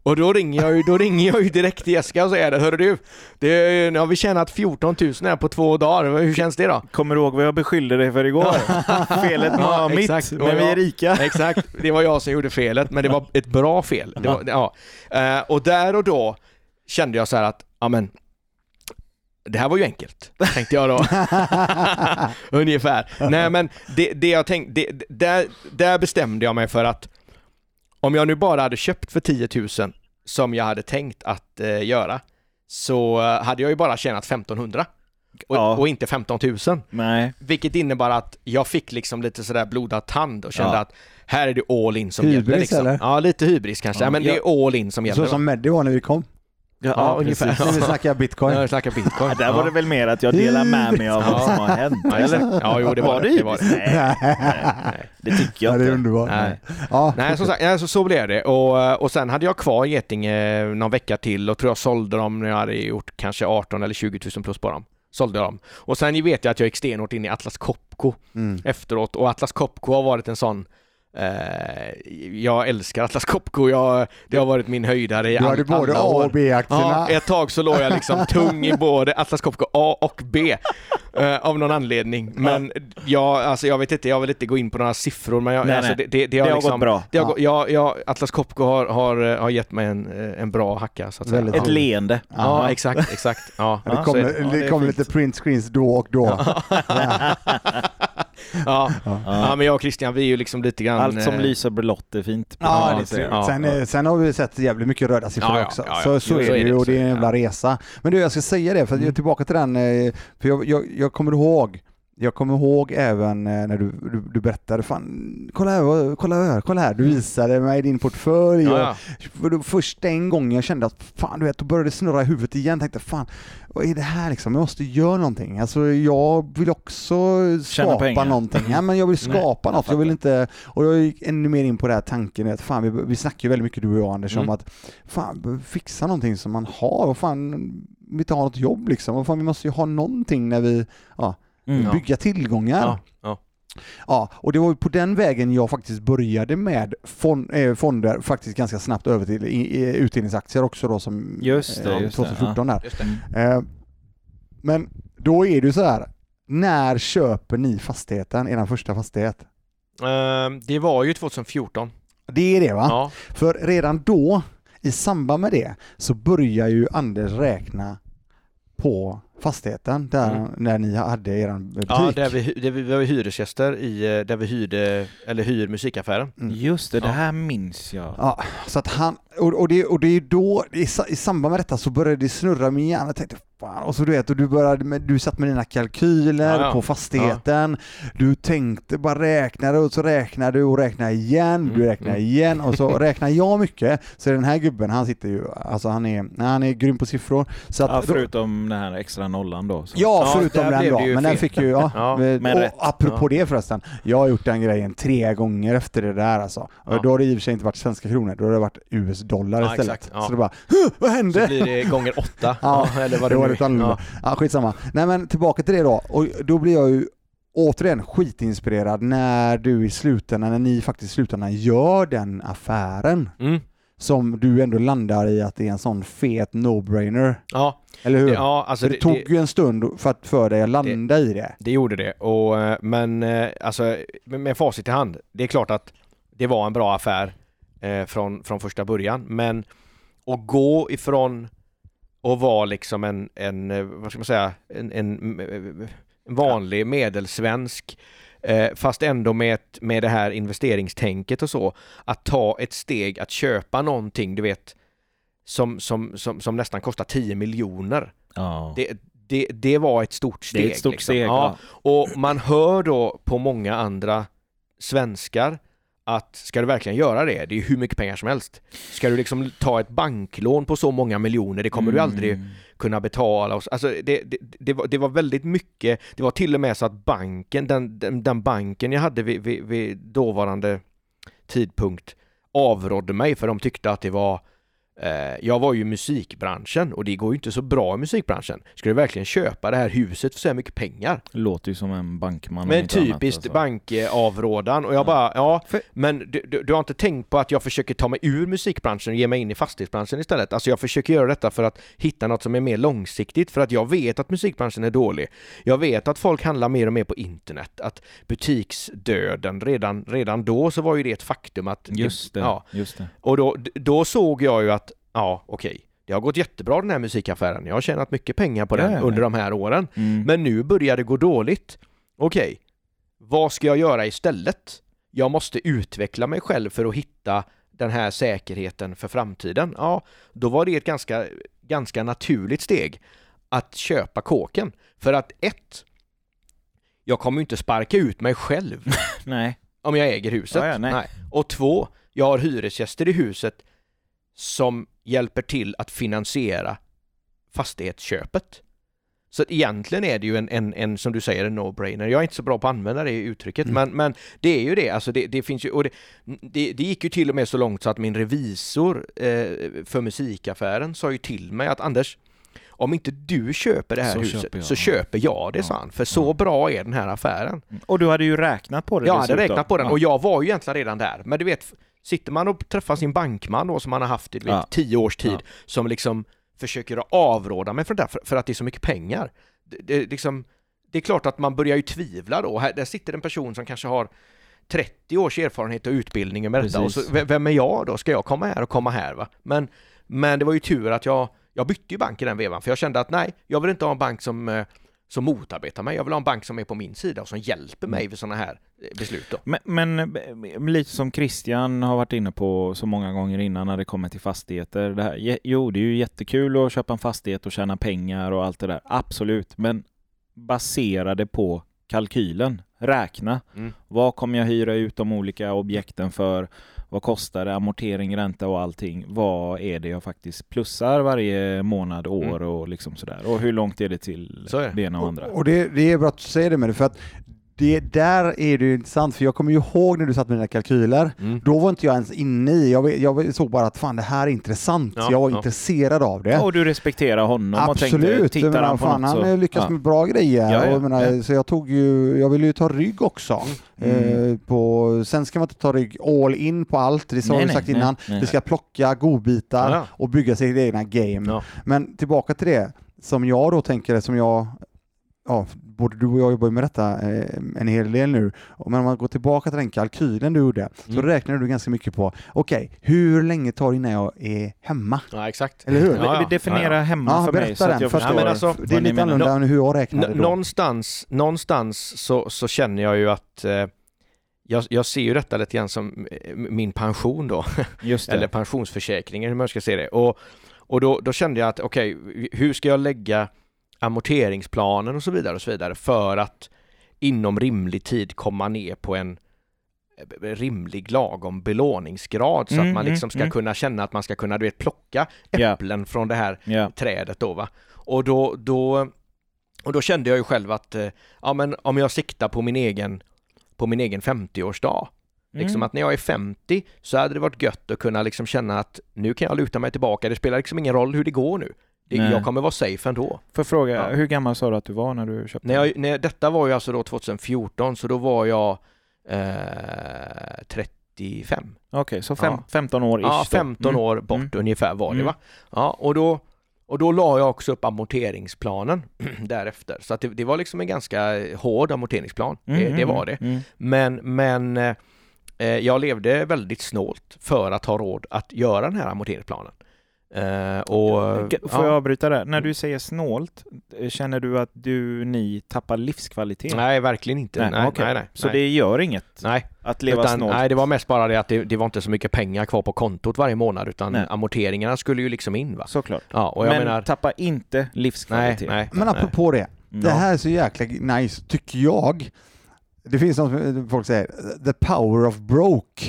Och då ringer jag ju, då ringer jag ju direkt till Jessica och säger det, hörru du, det, nu har vi tjänat 14 000 här på två dagar, hur känns det då? Kommer du ihåg vad jag beskyllde dig för igår? Felet var Ja, mitt, exakt. Men vi är rika. Exakt, det var jag som gjorde felet, men det var ett bra fel. Var, ja. Eh, och där och då kände jag så här att, ja men, det här var ju enkelt, tänkte jag då. Ungefär. Nej men det, det jag tänkte, det, där, där bestämde jag mig för att om jag nu bara hade köpt för 10 000 som jag hade tänkt att eh, göra så eh, hade jag ju bara tjänat 1500 och, Ja. och inte 15 000. Nej. Vilket innebar att jag fick liksom lite sådär blodad tand och kände Ja. att här är det all in som Hybris, gäller liksom. eller? Ja, lite hybris kanske. Ja. Men det är all in som gäller. Så som Meddi var när vi kom. Ja, ungefär. När vi snackade bitcoin. Jag snackar bitcoin. Ja, där var det väl mer att jag delar med mig av vad som har hänt, Ja, eller? Ja, jo, det var det. det. det, var det. Nej, Nej. det tycker jag Ja, det är inte. underbart. Nej. Ja, Nej, som sagt, nej, så, så blev det. Och, och sen hade jag kvar Getinge någon vecka till och tror jag sålde dem när jag hade gjort kanske 18 eller 20 000 plus på dem. Sålde dem. Och sen vet jag att jag gick stenhårt in i Atlas Copco Mm. efteråt och Atlas Copco har varit en sån eh, jag älskar Atlas Copco, jag, det har varit min höjdare i Du all, hade både alla A år. och B-aktierna. Ja, ett tag så låg jag liksom tung i både Atlas Copco A och B eh, av någon anledning. Men jag, alltså jag vet inte, jag vill inte gå in på några siffror men jag, Nej, alltså, det, det, det har Det har liksom, gått bra. Det har Ja. jag, Atlas Copco har, har, eh, har gett mig en, eh, en bra hacka så att säga. Ett Ja. leende. Ja, exakt, exakt. Ja, Ja, det kommer det. Ja, det det är kommer lite print screens då och då. ja. Ja. ja, men jag och Christian vi är ju liksom lite grann... Allt som eh, lyser blått är fint. Ja, Ja, det är ja, sen, ja. eh, sen har vi sett jävligt mycket röda siffror Ja, ja, också. ja, ja. Så, så Jo, är så det är ju och det är en jävla resa. Men du, jag ska säga det, för att jag är Mm. tillbaka till den, eh, för jag, jag, jag kommer ihåg jag kommer ihåg även eh, när du, du, du berättade, fan, kolla här, kolla här, kolla här, du visade mig din portfölj. Mm. Ja, och- först den gången jag kände att fan du vet, då började det snurra i huvudet igen. Tänkte fan, vad är det här liksom? Jag måste göra någonting. Alltså jag vill också skapa någonting. Ja, men jag vill Nej, skapa jag något. Jag vill inte, och jag gick ännu mer in på den här tanken att fan, vi, vi snackar ju väldigt mycket du och jag Anders om Mm. att fan, fixa någonting som man har och fan, vi inte har något jobb liksom. Och fan, vi måste ju ha någonting när vi, ja, Mm. bygga tillgångar. Ja, ja. Ja, och det var ju på den vägen jag faktiskt började med eh, fonder, faktiskt ganska snabbt över till utdelningsaktier också då som Just det, eh, just det, 2014 där. Det. Eh, men då är det ju så här, när köper ni fastigheten, er första fastighet? Det var ju 2014. Det är det va? Ja. För redan då, i samband med det, så börjar ju Anders räkna på fastigheten där, Mm. när ni hade er butik. Ja, där vi, där vi var hyresgäster i, eh, där vi hyrde, eller hyr musikaffären. Mm. Just det, det Ja. här minns jag. Ja, så att han, och, och, det, och det är då, i, i samband med detta så började det snurra i min hjärna, jag tänkte fan, och så du vet, och du började med, du satt med dina kalkyler Ja, ja. på fastigheten, du tänkte bara räknade och så räknade du och räknade igen, du Mm, räknade mm. igen och så räknar jag mycket, så den här gubben han sitter ju, alltså han är, han är grym på siffror. Så att, Ja, då- förutom den här extra nollan då. Så. Ja, Ja, förutom den då. Men den fel. fick ju, ja. Ja, men och rätt. apropå det förresten, jag har gjort den grejen tre gånger efter det där alltså. Ja. Då har det i och för sig inte varit svenska kronor, då har det varit US-dollar Ja, istället. exakt, ja. Så det bara, "Huh, vad hände? Så blir det gånger åtta. Ja, eller vad det det var lite annorlunda. Ja. skitsamma. Nej men tillbaka till det då. Och då blir jag ju återigen skitinspirerad när du i slutändan, när ni faktiskt i slutändan gör den affären Mm. som du ändå landar i att det är en sån fet no-brainer. Ja, Eller hur? ja alltså För det, tog ju en stund för, att, för dig att landa i det. Det gjorde det, och, eh, men eh, alltså med med facit i hand, det är klart att det var en bra affär eh, från, från första början, men att gå ifrån att vara liksom en, en eh, vad ska man säga, en, en, en vanlig medelsvensk eh, fast ändå med, ett, med det här investeringstänket och så, att ta ett steg att köpa någonting, du vet, som, som, som, som nästan kostar 10 miljoner. Ja. Det, det, det var ett stort steg. det är ett stort liksom. steg. Ja, Ja. och man hör då på många andra svenskar att ska du verkligen göra det, det är hur mycket pengar som helst. Ska du liksom ta ett banklån på så många miljoner, det kommer du aldrig Mm. kunna betala. Alltså det, det, det, var, det var väldigt mycket, det var till och med så att banken, den, den, den banken jag hade vid, vid, vid dåvarande tidpunkt avrådde mig för de tyckte att det var jag var ju i musikbranschen och det går ju inte så bra i musikbranschen. Ska du verkligen köpa det här huset för så här mycket pengar? Låter ju som en bankman. Men typiskt alltså. bankavrådan och jag Ja. bara, ja, För- men du, du, du har inte tänkt på att jag försöker ta mig ur musikbranschen och ge mig in i fastighetsbranschen istället? Alltså jag försöker göra detta för att hitta något som är mer långsiktigt, för att jag vet att musikbranschen är dålig. Jag vet att folk handlar mer och mer på internet, att butiksdöden, redan, redan då så var ju det ett faktum att... Just det. Ja, Just det. och då, då såg jag ju att, ja okej, det har gått jättebra den här musikaffären. Jag har tjänat mycket pengar på Ja, den ja, under ja. de här åren. Mm. Men nu börjar det gå dåligt. Okej, vad ska jag göra istället? Jag måste utveckla mig själv för att hitta den här säkerheten för framtiden. Ja, då var det ett ganska, ganska naturligt steg att köpa kåken. För att ett, jag kommer ju inte sparka ut mig själv Nej. om jag äger huset. Ja, ja, nej. Och två, jag har hyresgäster i huset som hjälper till att finansiera fastighetsköpet. Så egentligen är det ju en, en, en som du säger, en no-brainer. Jag är inte så bra på att använda det uttrycket, Mm. men, men det är ju det. Alltså det, det finns ju, och det, det, det gick ju till och med så långt så att min revisor eh, för musikaffären sa ju till mig att Anders, om inte du köper det här Så huset köper så köper jag det, Ja. sa han. För så Ja. bra är den här affären. Och du hade ju räknat på det Jag hade räknat på den Ja. och jag var ju egentligen redan där. Men du vet, sitter man och träffar sin bankman då som man har haft i vet, Ja. tio års tid Ja. som liksom försöker avråda mig från det för, för att det är så mycket pengar. Det, det, liksom, det är klart att man börjar ju tvivla då. Här, där sitter en person som kanske har 30 års erfarenhet och utbildning med detta och så, vem är jag då? Ska jag komma här och komma här va? Men, men det var ju tur att jag, jag bytte ju bank i den vevan för jag kände att nej, jag vill inte ha en bank som eh, som motarbetar mig. Jag vill ha en bank som är på min sida och som hjälper mig vid sådana här eh, beslut. Då. Men, men eh, lite som Christian har varit inne på så många gånger innan när det kommer till fastigheter. Det här, jo, det är ju jättekul att köpa en fastighet och tjäna pengar och allt det där. Absolut, men baserade på kalkylen. Räkna. Mm. Vad kommer jag hyra ut de olika objekten för? Vad kostar det? Amortering, ränta och allting. Vad är det jag faktiskt plussar varje månad, år och liksom sådär. Och hur långt är det till Mm. Så är det. det ena och andra? Och det, det är bra att du säger det med det, för att det, där är det ju intressant, för jag kommer ju ihåg när du satt med dina kalkyler, Mm. då var inte jag ens inne i, jag, jag såg bara att fan det här är intressant, Ja, jag var ja. intresserad av det. Och du respekterar honom och tänkte, Absolut, tittar menar, han på fan, något han så... lyckats ja. med bra grejer. Ja, ja, och jag menar, ja. Så jag tog ju, jag ville ju ta rygg också. Mm. Eh, på, sen ska man inte ta rygg all in på allt, det har vi sagt nej, innan. nej. Det ska plocka godbitar Ja. och bygga sitt egna game. Ja. Men tillbaka till det, som jag då tänker, som jag, ja, både du och jag jobbar ju med detta eh, en hel del nu, Och men om man går tillbaka till den kalkylen du gjorde, så Mm. räknar du ganska mycket på, okej, hur länge tar det innan jag är hemma? Ja, exakt. Eller hur? Ja, ja. Definiera Ja, hemma Ja, för mig berätta så att den, jag för- förstår Ja, men alltså, Det är lite menar. annorlunda än hur jag ja. räknade då. någonstans någonstans så, så känner jag ju att eh, jag, jag ser ju detta lite grann som eh, min pension då, Just det. eller pensionsförsäkringen hur man ska se det. Och, och då, då kände jag att okej, hur ska jag lägga amorteringsplanen och så vidare och så vidare för att inom rimlig tid komma ner på en eh, rimlig lagom belåningsgrad så Mm, att man liksom ska mm, mm. kunna känna att man ska kunna du vet, plocka äpplen från det här Ja. trädet då va. Och då, då, och då kände jag ju själv att eh, ja men om jag siktar på min egen på min egen 50-årsdag. Liksom Mm. att när jag är 50 så hade det varit gött att kunna liksom känna att nu kan jag luta mig tillbaka. Det spelar liksom ingen roll hur det går nu. Det, Nej. jag kommer vara safe ändå. Får fråga, Ja. hur gammal sa du att du var när du köpte När jag, när, detta var ju alltså då 2014 så då var jag eh, 35. Okej, så fem, Ja. 15 år ish Ja, då. 15 Mm. år bort Mm. ungefär var det Mm. va. Ja, och då, och då la jag också upp amorteringsplanen därefter. Så att det, det var liksom en ganska hård amorteringsplan. Mm, det, det mm, var det. Men, men eh, eh, jag levde väldigt snålt för att ha råd att göra den här amorteringsplanen. Eh, och, Får ja. jag avbryta där? När du säger snålt, eh, känner du att du, ni tappar livskvalitet? Nej, verkligen inte. Nej, nej, okej. nej, Så nej. det gör inget Nej, att leva utan, snålt? nej, det var mest bara det att det, det var inte så mycket pengar kvar på kontot varje månad utan Nej. amorteringarna skulle ju liksom in va. Såklart. Ja, och jag Men menar... tappa inte Nej, livskvalitet. nej. Men nej. apropå det, det här är så jäkla nice, tycker jag. Det finns som folk säger, the power of broke.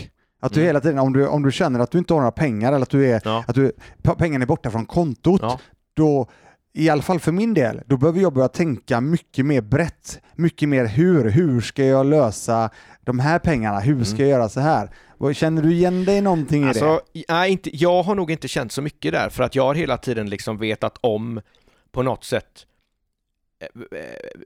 Att du Mm. hela tiden, om du, om du känner att du inte har några pengar eller att, du är, Ja. att du, pengarna är borta från kontot, Ja. då, i alla fall för min del, då behöver jag börja tänka mycket mer brett. Mycket mer hur, hur ska jag lösa de här pengarna, hur ska Mm. jag göra så här? Känner du igen dig någonting i det? Alltså, nej, inte, jag har nog inte känt så mycket där för att jag har hela tiden liksom vetat om på något sätt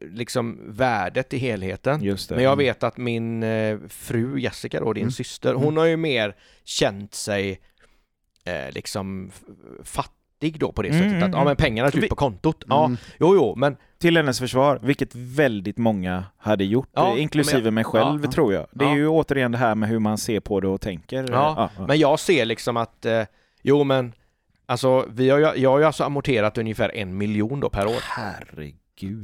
liksom värdet i helheten. Men jag vet att min eh, fru Jessica då, din Mm. syster, hon har ju mer känt sig eh, liksom fattig då på det Mm, sättet att mm, ja men pengarna är Vi- på kontot. Ja, Mm. jo jo, men Till hennes försvar, vilket väldigt många hade gjort, Ja, eh, inklusive men- mig själv ja. tror jag. Det är Ja. ju återigen det här med hur man ser på det och tänker. Ja. Men jag ser liksom att, eh, jo men Alltså, vi har ju, jag har ju alltså amorterat ungefär en miljon då per år. Herregud.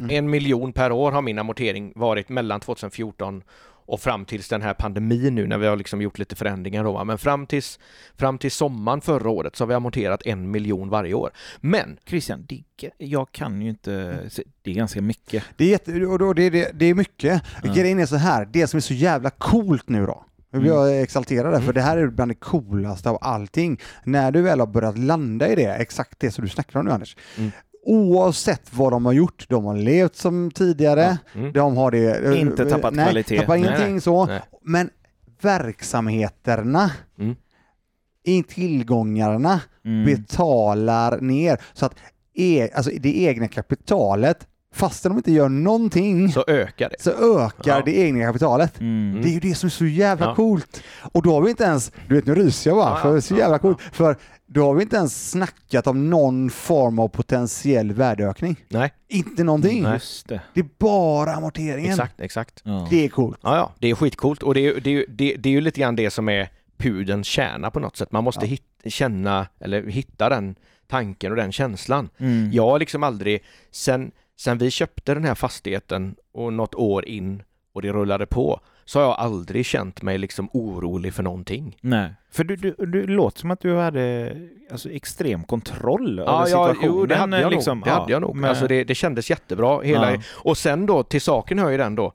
En miljon per år har min amortering varit mellan 2014 och fram tills den här pandemin nu när vi har liksom gjort lite förändringar då. Men fram tills, fram till sommaren förra året så har vi amorterat en miljon varje år. Men Christian, det, jag kan ju inte... Det är ganska mycket. Det är, jätte, och då, det, det, det är mycket. Ja. Grejen är så här, det som är så jävla coolt nu då, nu blir Mm. jag exalterad där, för det här är bland det coolaste av allting. När du väl har börjat landa i det, exakt det som du snackar om nu Anders, Mm. Oavsett vad de har gjort, de har levt som tidigare, Mm. de har det... Inte tappat nej, kvalitet. Tappar Nej, ingenting nej. så, Nej. men verksamheterna, Mm. i tillgångarna, Mm. betalar ner så att e, alltså det egna kapitalet, fastän de inte gör någonting, så, så ökar det. ökar Ja. det egna kapitalet. Mm. Det är ju det som är så jävla Ja. coolt. Och då har vi inte ens, du vet nu ryser jag bara, Ja, för det är så ja, jävla ja. coolt. För då har vi inte ens snackat om någon form av potentiell värdeökning. Nej, Inte någonting. Nej. Just det. Det är bara amorteringen. exakt, exakt. Ja. Det är coolt. Ja, ja, det är skitcoolt och det är, ju- det, är, det, det är ju lite grann det som är pudens kärna på något sätt. Man måste Ja. hit, känna, eller hitta den tanken och den känslan. Mm. Jag har liksom aldrig, sen, sen vi köpte den här fastigheten och något år in och det rullade på, så har jag aldrig känt mig liksom orolig för någonting. Nej, för du, du, du låter som att du hade alltså, extrem kontroll över Ja, ja, situationen. jo, det hade jag liksom. nog. Det Ja, hade jag nog. men- Alltså det, det kändes jättebra. Hela, Ja. Och sen då, till saken hör ju den då,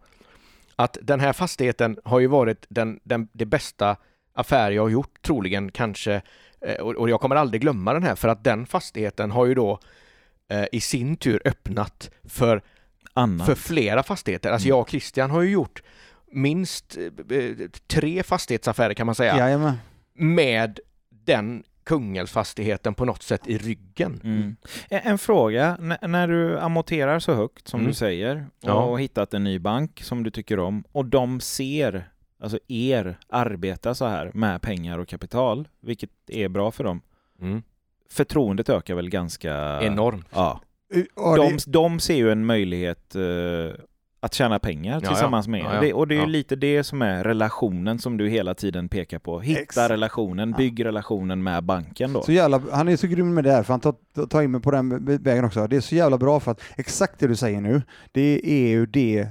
att den här fastigheten har ju varit den, den, det bästa affär jag har gjort, troligen kanske, eh, och, och jag kommer aldrig glömma den här, för att den fastigheten har ju då eh, i sin tur öppnat för, Annat. för flera fastigheter. Alltså Mm. jag och Christian har ju gjort minst eh, tre fastighetsaffärer kan man säga, Jajamän. med den Kungälvsfastigheten på något sätt i ryggen. Mm. En, en fråga, N- när du amorterar så högt som Mm. du säger och Ja. hittat en ny bank som du tycker om och de ser, alltså er, arbeta så här med pengar och kapital, vilket är bra för dem. Mm. Förtroendet ökar väl ganska... Enormt. Ja. De, de ser ju en möjlighet eh, att tjäna pengar Ja, tillsammans ja. med. Ja, ja. Det, och det är ju Ja. lite det som är relationen som du hela tiden pekar på. Hitta Exakt. relationen, Ja. bygg relationen med banken då. så jävla, han är så grym med det här, för han tar, tar in mig på den vägen också. Det är så jävla bra för att exakt det du säger nu, det är ju det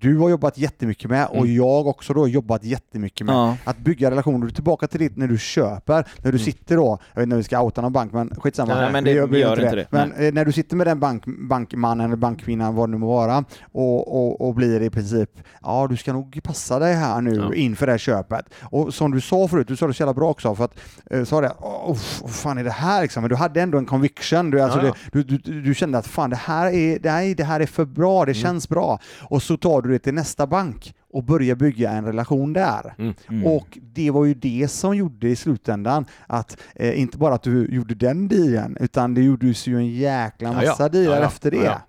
du har jobbat jättemycket med och Mm. jag också då har jobbat jättemycket med. Ja. Att bygga relationer, tillbaka till det när du köper, när du Mm. sitter då, jag vet inte om vi ska outa någon bank men skitsamma. Nej, men det- gör- vi gör inte det. Men eh, när du sitter med den bank, bankmannen eller bankkvinnan, vad det nu må vara, och, och, och blir i princip, ja du ska nog passa dig här nu Ja. inför det här köpet. Och som du sa förut, du sa det så jävla bra också, för att eh, sa det, åh vad fan är det här liksom? Men du hade ändå en conviction, du, alltså ja. Det, du, du, du kände att fan det här, är, det, här, är- det här är för bra, det Mm. känns bra. Och så tar du det till nästa bank och börjar bygga en relation där. Mm. Mm. Och det var ju det som gjorde i slutändan att eh, inte bara att du gjorde den dealen, utan det gjordes ju en jäkla massa Ja, ja. dealar Ja, ja. efter det.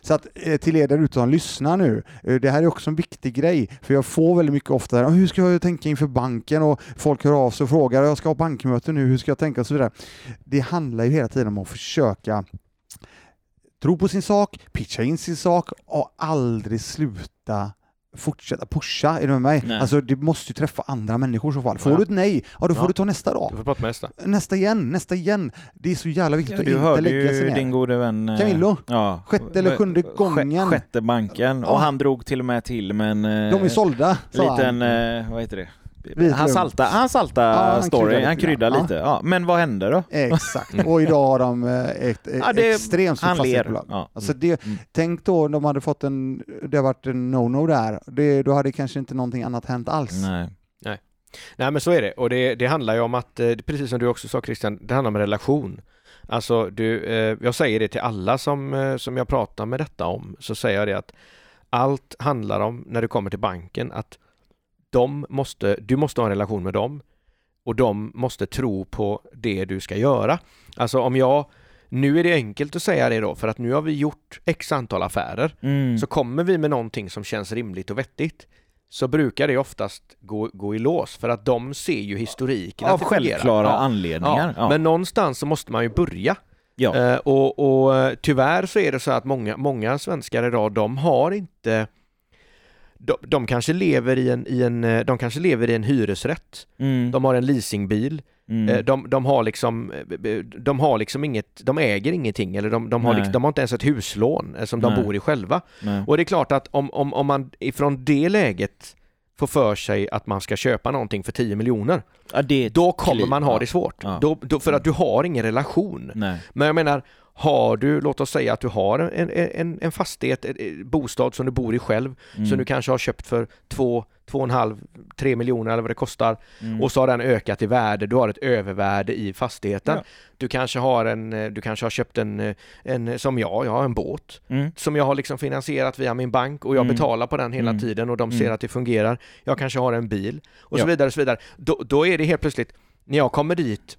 Så att eh, till er där ute som lyssnar nu, eh, det här är också en viktig grej, för jag får väldigt mycket ofta "Ah, hur ska jag tänka inför banken och folk hör av sig och frågar, jag ska ha bankmöte nu, hur ska jag tänka och så vidare. Det handlar ju hela tiden om att försöka tro på sin sak, pitcha in sin sak och aldrig sluta fortsätta pusha, är du med mig? Nej. Alltså det måste ju träffa andra människor i så fall. Får Ja. du ett nej, ja då får Ja. du ta nästa dag. Du får prata med nästa. Nästa igen, nästa igen. Det är så jävla viktigt Ja, att du inte hörde lägga sig ner. din gode vän eh, Camillo. Ja. Sjätte eller sjunde Sj- gången. Sjätte banken. Ja. Och han drog till och med till med en eh, De är sålda, sa liten, han. eh, vad heter det? Han lugn. salta, han salta Ja, han story, kryddar han lite kryddar lite. Ja. Men vad hände då? Exakt, och idag har de eh, ett, ett Ja, det- extremt stort ler. fastighetsbolag. Ja. Alltså det, Mm. Tänk då om de hade fått en, det har varit en no-no där, det, då hade kanske inte någonting annat hänt alls. Nej. Nej men så är det och det, det handlar ju om att, eh, precis som du också sa Christian, det handlar om relation. Alltså du, eh, jag säger det till alla som, eh, som jag pratar med detta om, så säger jag det att allt handlar om, när du kommer till banken, att de måste, du måste ha en relation med dem och de måste tro på det du ska göra. Alltså om jag, nu är det enkelt att säga det då, för att nu har vi gjort x antal affärer, Mm. så kommer vi med någonting som känns rimligt och vettigt så brukar det oftast gå, gå i lås för att de ser ju historiken. Av självklara Ja. anledningar. Ja. Ja. Men någonstans så måste man ju börja. ja. Eh, och, och eh, tyvärr så är det så att många, många svenskar idag, de har inte de, de kanske lever i en, i en, eh, de kanske lever i en hyresrätt. Mm. De har en leasingbil. mm. Eh, De, de har liksom, eh, de har liksom inget, de äger ingenting eller de, de, har, liksom, de har inte ens ett huslån som de Nej. bor i själva. Nej. Och det är klart att om, om, om man ifrån det läget får för sig att man ska köpa någonting för 10 miljoner, Ja, då kommer kliv, man ha ja. det svårt. Ja. Då, då, för att du har ingen relation. Nej. Men jag menar, har du, låt oss säga att du har en, en, en fastighet, en bostad som du bor i själv, Mm. som du kanske har köpt för två, två och en halv, tre miljoner eller vad det kostar Mm. och så har den ökat i värde, du har ett övervärde i fastigheten. Ja. Du kanske har en, du kanske har köpt en, en, som jag, jag har en båt Mm. som jag har liksom finansierat via min bank och jag Mm. betalar på den hela Mm. tiden och de ser Mm. att det fungerar. Jag kanske har en bil och så Ja. vidare och så vidare. Då, då är det helt plötsligt, när jag kommer dit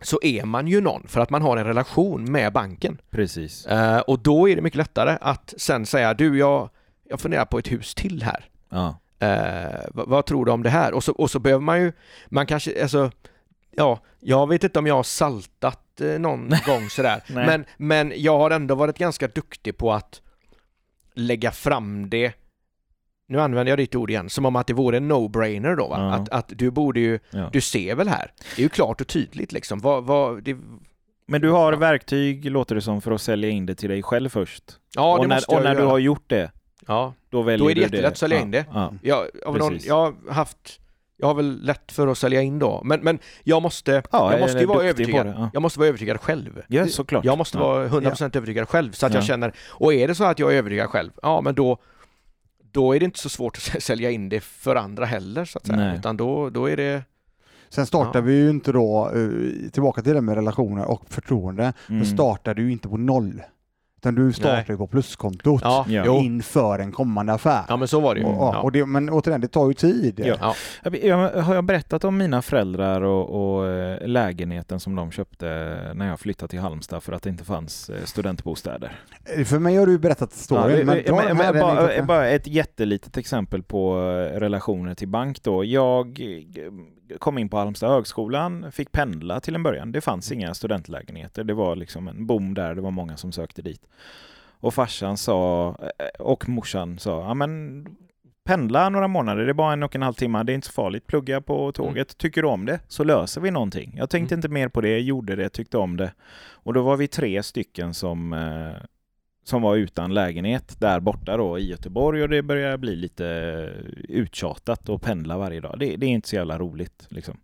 så är man ju någon för att man har en relation med banken. Precis. Eh, och då är det mycket lättare att sen säga du, jag, jag funderar på ett hus till här. Ja. Eh, vad, vad tror du om det här? Och så, och så behöver man ju, man kanske, alltså, ja, jag vet inte om jag har saltat eh, någon gång sådär, men, men jag har ändå varit ganska duktig på att lägga fram det nu använder jag ditt ord igen, som om att det vore en no-brainer då va? Ja. Att, att du borde ju, Ja. du ser väl här? Det är ju klart och tydligt liksom. Vad, vad, det, Men du har Ja. verktyg, låter det som, för att sälja in det till dig själv först. ja, det och när, måste jag och när ju du göra. har gjort det, Ja, då väljer är det du jättelätt att sälja ja. in det. Ja. jag, av någon, jag har haft jag har väl lätt för att sälja in då, men, men jag måste, Ja, jag måste ju är vara övertygad. det, ja. Jag måste vara övertygad själv. Ja, såklart. Jag måste Ja. vara 100% övertygad själv så att jag Ja. känner, och är det så att jag är övertygad själv, ja men då då är det inte så svårt att sälja in det för andra heller så att säga, Nej. utan då, då är det Sen startar Ja. vi ju inte då, eh, tillbaka till det med relationer och förtroende, Mm. då startar du ju inte på noll. Utan du startar ju på pluskontot Ja, Ja. inför en kommande affär. Ja men så var det ju. och, ja. Och det, men återigen, det tar ju tid. Ja. Ja. Jag, har jag berättat om mina föräldrar och, och eh, lägenheten som de köpte när jag flyttade till Halmstad för att det inte fanns eh, studentbostäder? Eh, För mig har du berättat storyn, Ja, men men- men bara, bara ett jättelitet exempel på relationer till bank då. Jag kom in på Halmstad högskolan, fick pendla till en början. Det fanns inga studentlägenheter. Det var liksom en boom där, det var många som sökte dit. Och farsan sa, eh, och morsan sa, ja men pendla några månader, det är bara en och en halv timme, det är inte så farligt. Plugga på tåget, tycker du om det så löser vi någonting. Jag tänkte Mm. inte mer på det, gjorde det, tyckte om det. Och då var vi tre stycken som eh, som var utan lägenhet där borta då i Göteborg och det börjar bli lite uttjatat att pendla varje dag. Det, det är inte så jävla roligt liksom.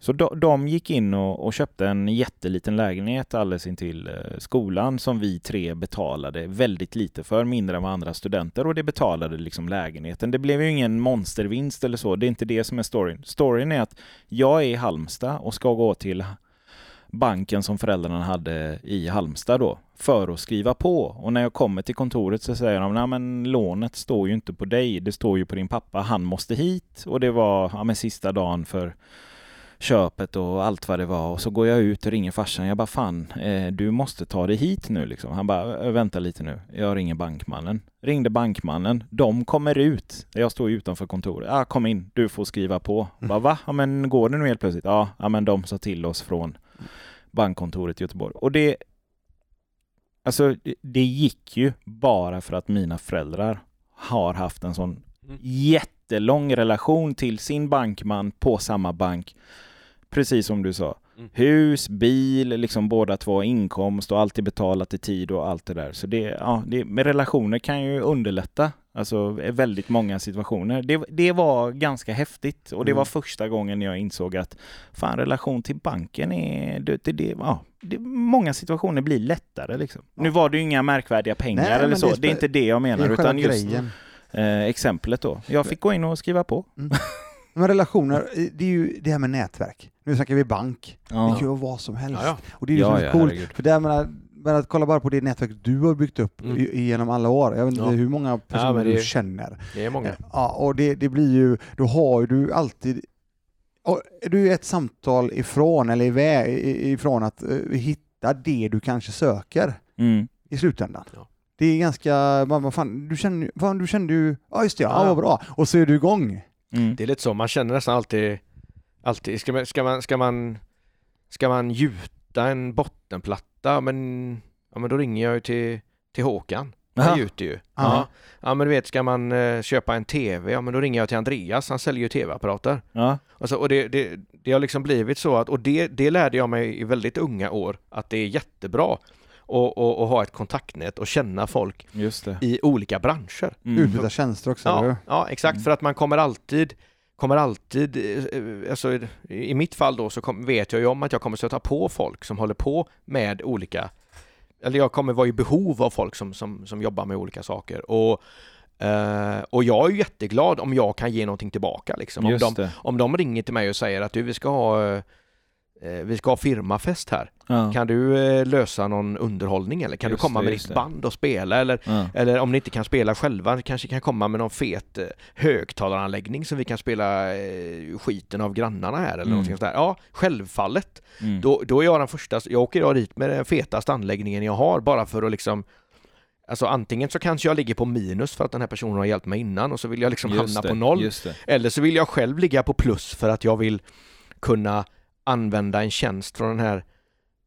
Så de, de gick in och, och köpte en jätteliten lägenhet alldeles intill eh, skolan som vi tre betalade väldigt lite för, mindre än vad andra studenter och det betalade liksom lägenheten. Det blev ju ingen monstervinst eller så, det är inte det som är storyn. Storyn är att jag är i Halmstad och ska gå till banken som föräldrarna hade i Halmstad då för att skriva på. Och när jag kommer till kontoret så säger de, nej men lånet står ju inte på dig, det står ju på din pappa, han måste hit. Och det var ja, men sista dagen för köpet och allt vad det var. Och så går jag ut och ringer farsan, jag bara fan, eh, du måste ta dig hit nu liksom. Han bara, vänta lite nu, jag ringer bankmannen. Ringde bankmannen, de kommer ut, jag står ju utanför kontoret, ah, kom in, du får skriva på. Bara, va? Ja men går det nu helt plötsligt? Ja, ja men de sa till oss från bankkontoret i Göteborg. Och det, alltså det- gick ju bara för att mina föräldrar har haft en sån Mm. jättelång relation till sin bankman på samma bank. Precis som du sa. Mm. Hus, bil, liksom båda två inkomst och alltid betalat i tid och allt det där. Så det, ja, det, med relationer kan ju underlätta. Alltså i väldigt många situationer. Det, det var ganska häftigt och det Mm. var första gången jag insåg att fan relation till banken är, det, det, det, ja, det, många situationer blir lättare liksom. Nu var det ju inga märkvärdiga pengar Nej, eller så, det är det är inte det jag menar utan just eh, exemplet då. Jag fick gå in och skriva på. Men relationer, eh, det är ju det här med nätverk. Nu snackar vi bank. Det kan ju vara vad som helst. Ja, ja. Och det är ju Ja, så ja, coolt. herregud. För där menar, men att kolla bara på det nätverk du har byggt upp Mm. i- genom alla år. Jag vet inte Ja. hur många personer men det- du känner. Det är många. Ja, och det, det blir ju, då har du alltid och är du ett samtal ifrån eller iväg, ifrån att eh, hitta det du kanske söker Mm. i slutändan. Ja. Det är ganska, vad vad fan, du känner, ju- fan, du kände ju, ja just det, ja, Ja. vad bra. Och så är du igång. Mm. Det är lite så, man känner nästan alltid, alltid ska man, ska man, ska man, ska man gjuta en bottenplatta, men, ja men då ringer jag ju till, till Håkan. Aha. gjuter ju. Ja. Ja. men du vet, ska man eh, köpa en TV, ja men då ringer jag till Andreas, han säljer ju TV-apparater. Ja. Och, så, och det, det, det har liksom blivit så att, och det, det lärde jag mig i väldigt unga år, att det är jättebra att och, och ha ett kontaktnät och känna folk Just det. i olika branscher. Mm. Utbyta tjänster också, Ja, ja exakt, Mm. för att man kommer alltid kommer alltid, eh, alltså i- mitt fall då så kom, vet jag ju om att jag kommer stöta på folk som håller på med olika, eller jag kommer vara i behov av folk som, som, som jobbar med olika saker och, eh, och jag är ju jätteglad om jag kan ge någonting tillbaka liksom. Om de, om de ringer till mig och säger att du vi ska ha eh, vi ska ha firmafest här. Ja. Kan du eh, lösa någon underhållning eller kan Just du komma det, med ditt det. band och spela eller Ja. eller om ni inte kan spela själva, kanske kan komma med någon fet eh, högtalaranläggning så vi kan spela eh, skiten av grannarna här eller Mm. någonting sånt där. Ja, självfallet. Mm. Då, då är jag den första, jag åker jag dit med den fetaste anläggningen jag har bara för att liksom Alltså antingen så kanske jag ligger på minus för att den här personen har hjälpt mig innan och så vill jag liksom Just hamna det, på noll. Eller så vill jag själv ligga på plus för att jag vill kunna använda en tjänst från den här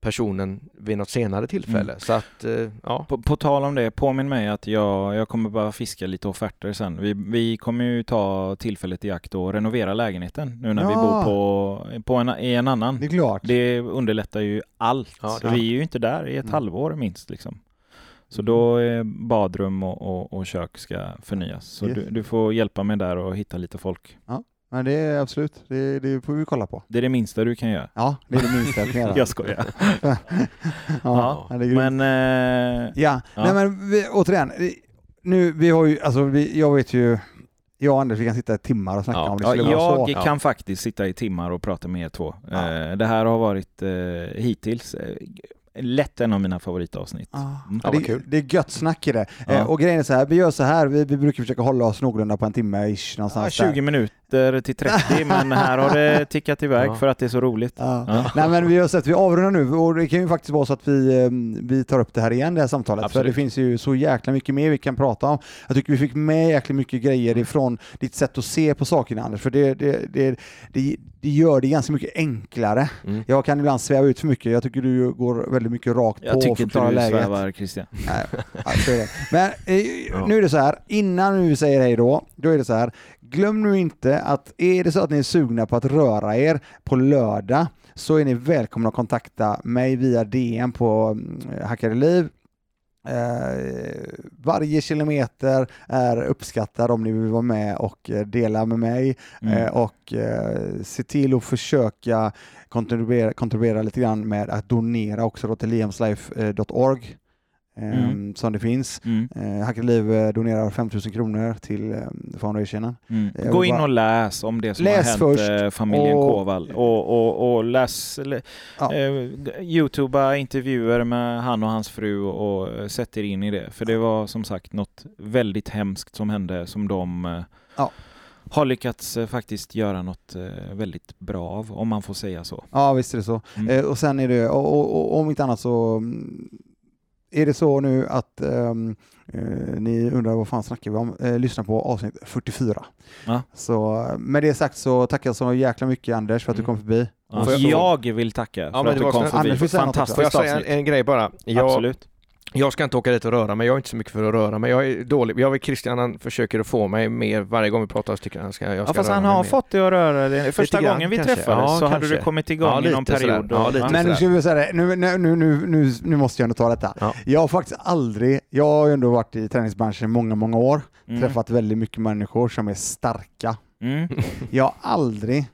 personen vid något senare tillfälle. Så att, eh, ja. På, på tal om det, påminn mig att jag, jag kommer bara fiska lite offerter sen. Vi, vi kommer ju ta tillfället i akt och renovera lägenheten nu när vi Ja. bor på, på en, i en annan. Det är klart. Det underlättar ju allt. Ja, det- vi är ju inte där i ett Mm. halvår minst. Liksom. Så då är badrum och, och, och kök ska förnyas. Så Yes. du, du får hjälpa mig där och hitta lite folk. Men det är absolut, det, det får vi kolla på. Det är det minsta du kan göra. Ja, det är det minsta jag kan göra. Jag skojar. ja, Ja, ja, det är grymt. Men eh, Ja, Ja. nej men vi, återigen, vi- nu, vi har ju, alltså vi, jag vet ju, jag och Anders vi kan sitta i timmar och snacka Ja. om det Ja, skulle vara så. jag kan faktiskt sitta i timmar och prata med er två. Ja. Eh, Det här har varit eh, hittills eh, lätt en av mina favoritavsnitt. Ja, Mm. ja, Ja, det, kul. det är gött snack i det. Ja. Eh, och grejen är så här, vi gör så här, vi, vi brukar försöka hålla oss någorlunda på en timme ish Ja, någonstans 20 där. minuter till 30, men här har det tickat iväg Ja. för att det är så roligt. Ja. Ja. Nej men vi gör så att vi avrundar nu och det kan ju faktiskt vara så att vi, eh, vi tar upp det här igen det här samtalet. Absolut. För det finns ju så jäkla mycket mer vi kan prata om. Jag tycker vi fick med jäkla mycket grejer ifrån ditt sätt att se på sakerna Anders, för det, det, det, det, det gör det ganska mycket enklare. Mm. Jag kan ibland sväva ut för mycket, jag tycker du går väldigt mycket rakt Jag på och tycker inte förklarar du läget. svävar Christian. Nej, ja, så är det. Men eh, nu är det så här, innan vi säger hej då, då är det så här, glöm nu inte att är det så att ni är sugna på att röra er på lördag så är ni välkomna att kontakta mig via DM på mm, Hackade Liv. Eh, varje kilometer är uppskattad om ni vill vara med och eh, dela med mig Mm. eh, och eh, se till att försöka kontribuera, kontribuera lite grann med att donera också då till liamslife.org eh, Mm. som det finns. Mm. Eh, Hackade Liv eh, donerar 5000 kronor till eh, foundationen. Mm. Jag Gå in och läs om det som Läs har hänt först eh, familjen och- Koval och, och, och läs Ja. eh, Youtuba intervjuer med han och hans fru och eh, sätt er in i det. För det var som sagt något väldigt hemskt som hände som de eh, Ja. har lyckats eh, faktiskt göra något eh, väldigt bra av, om man får säga så. Ja visst är det så. Mm. Eh, och sen är det, och, och, och om inte annat så mm, är det så nu att ehm, eh, ni undrar vad fan snackar vi om? Eh, lyssna på avsnitt 44. Ja. Så med det sagt så tackar jag så jäkla mycket Anders för att du Mm. kom förbi. Ja, jag- jag vill tacka för men att du kom förbi. Anders. Får jag säga en, en grej bara? Jag, Absolut. Jag ska inte åka dit och röra mig, jag är inte så mycket för att röra mig. Jag är dålig. Jag vet Christian han försöker att få mig mer varje gång vi pratar så tycker han ska, jag Ja, ska fast röra han mig har mer. fått dig att röra dig. Första grann gången vi kanske. träffades Ja, så hade kanske. du kommit igång Ja, i någon lite sådär. period. Ja, lite Men nu ska vi säga det, nu, nu, nu, nu, nu, nu måste jag ändå ta detta. Ja. Jag har faktiskt aldrig, jag har ju ändå varit i träningsbranschen i många, många år, Mm. träffat väldigt mycket människor som är starka. Mm. Jag har aldrig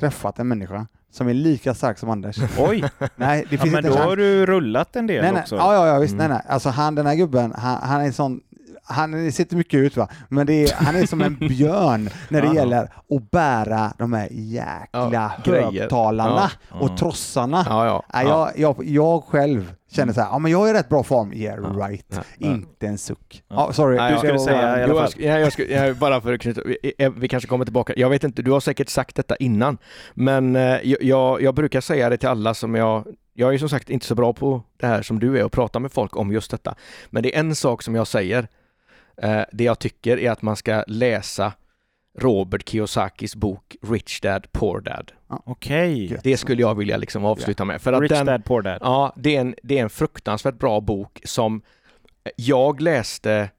träffat en människa som är lika stark som Anders. Oj, Nej, det ja, finns men inte då chans. har du rullat en del Nej, nej. också. Ja, ja, ja, visst. Mm. Nej, nej. Alltså han, den här gubben, han, han är en sån han sitter mycket ut va, men är, han är som en björn när det gäller att bära de här jäkla Ja, högtalarna Ja. och trossarna. Ja, ja. Jag, jag, själv känner så här, ja men jag är i rätt bra form. Yeah right. Inte en suck. Ja. Sorry. Du jag skulle säga i alla fall. jag, jag, ska, jag, bara för att knyta, vi, eh, vi kanske kommer tillbaka. Jag vet inte, du har säkert sagt detta innan, men eh, jag, jag, jag brukar säga det till alla som jag jag är som sagt inte så bra på det här som du är och prata med folk om just detta. Men det är en sak som jag säger. Eh, det jag tycker är att man ska läsa Robert Kiyosakis bok Rich Dad Poor Dad. Okej. Gött. Det skulle jag vilja liksom avsluta med. För att Rich den, Dad Poor Dad. Ja, det är, en, det är en fruktansvärt bra bok som Jag läste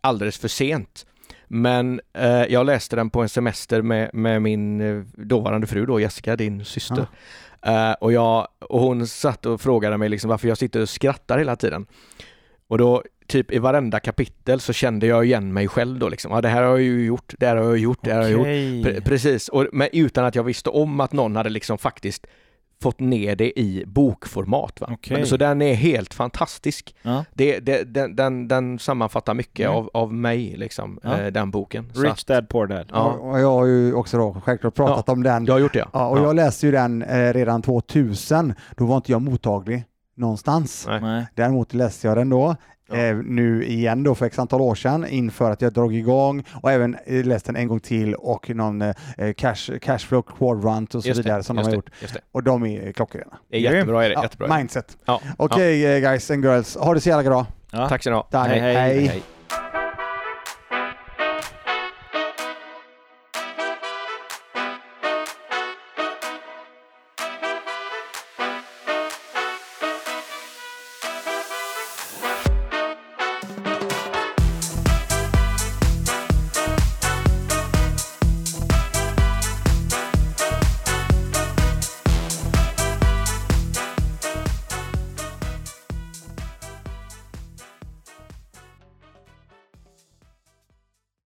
alldeles för sent. Men eh, jag läste den på en semester med, med min eh, dåvarande fru då, Jessica, din syster. Eh, och, jag, och hon satt och frågade mig liksom varför jag sitter och skrattar hela tiden. Och då typ i varenda kapitel så kände jag igen mig själv då liksom. Ja, det här har jag ju gjort, det här har jag gjort, det här har jag gjort. Pre- precis, och, men utan att jag visste om att någon hade liksom faktiskt fått ner det i bokformat. Va? Men, så den är helt fantastisk. Ja. Det, det, den, den, den sammanfattar mycket Mm. av, av mig, liksom, Ja. eh, den boken. Rich att, Dad Poor Dad. Ja. Och, jag har ju också då självklart pratat om den. jag har gjort det. Ja, och Ja. jag läste ju den eh, redan 2000. Då var inte jag mottaglig någonstans. Nej. Däremot läste jag den då. Ja. Eh, nu igen då för x antal år sedan inför att jag drog igång och även läst den en gång till och någon eh, cash, cashflow quadrant och så Just vidare det, som de har det, gjort. Och de är klockrena. det är jättebra. Är det, Ja, jättebra. mindset. Ja. Okej eh, guys and girls, ha det så jävla bra. Tack så du ha. Tack. Hej. Hej. Hej.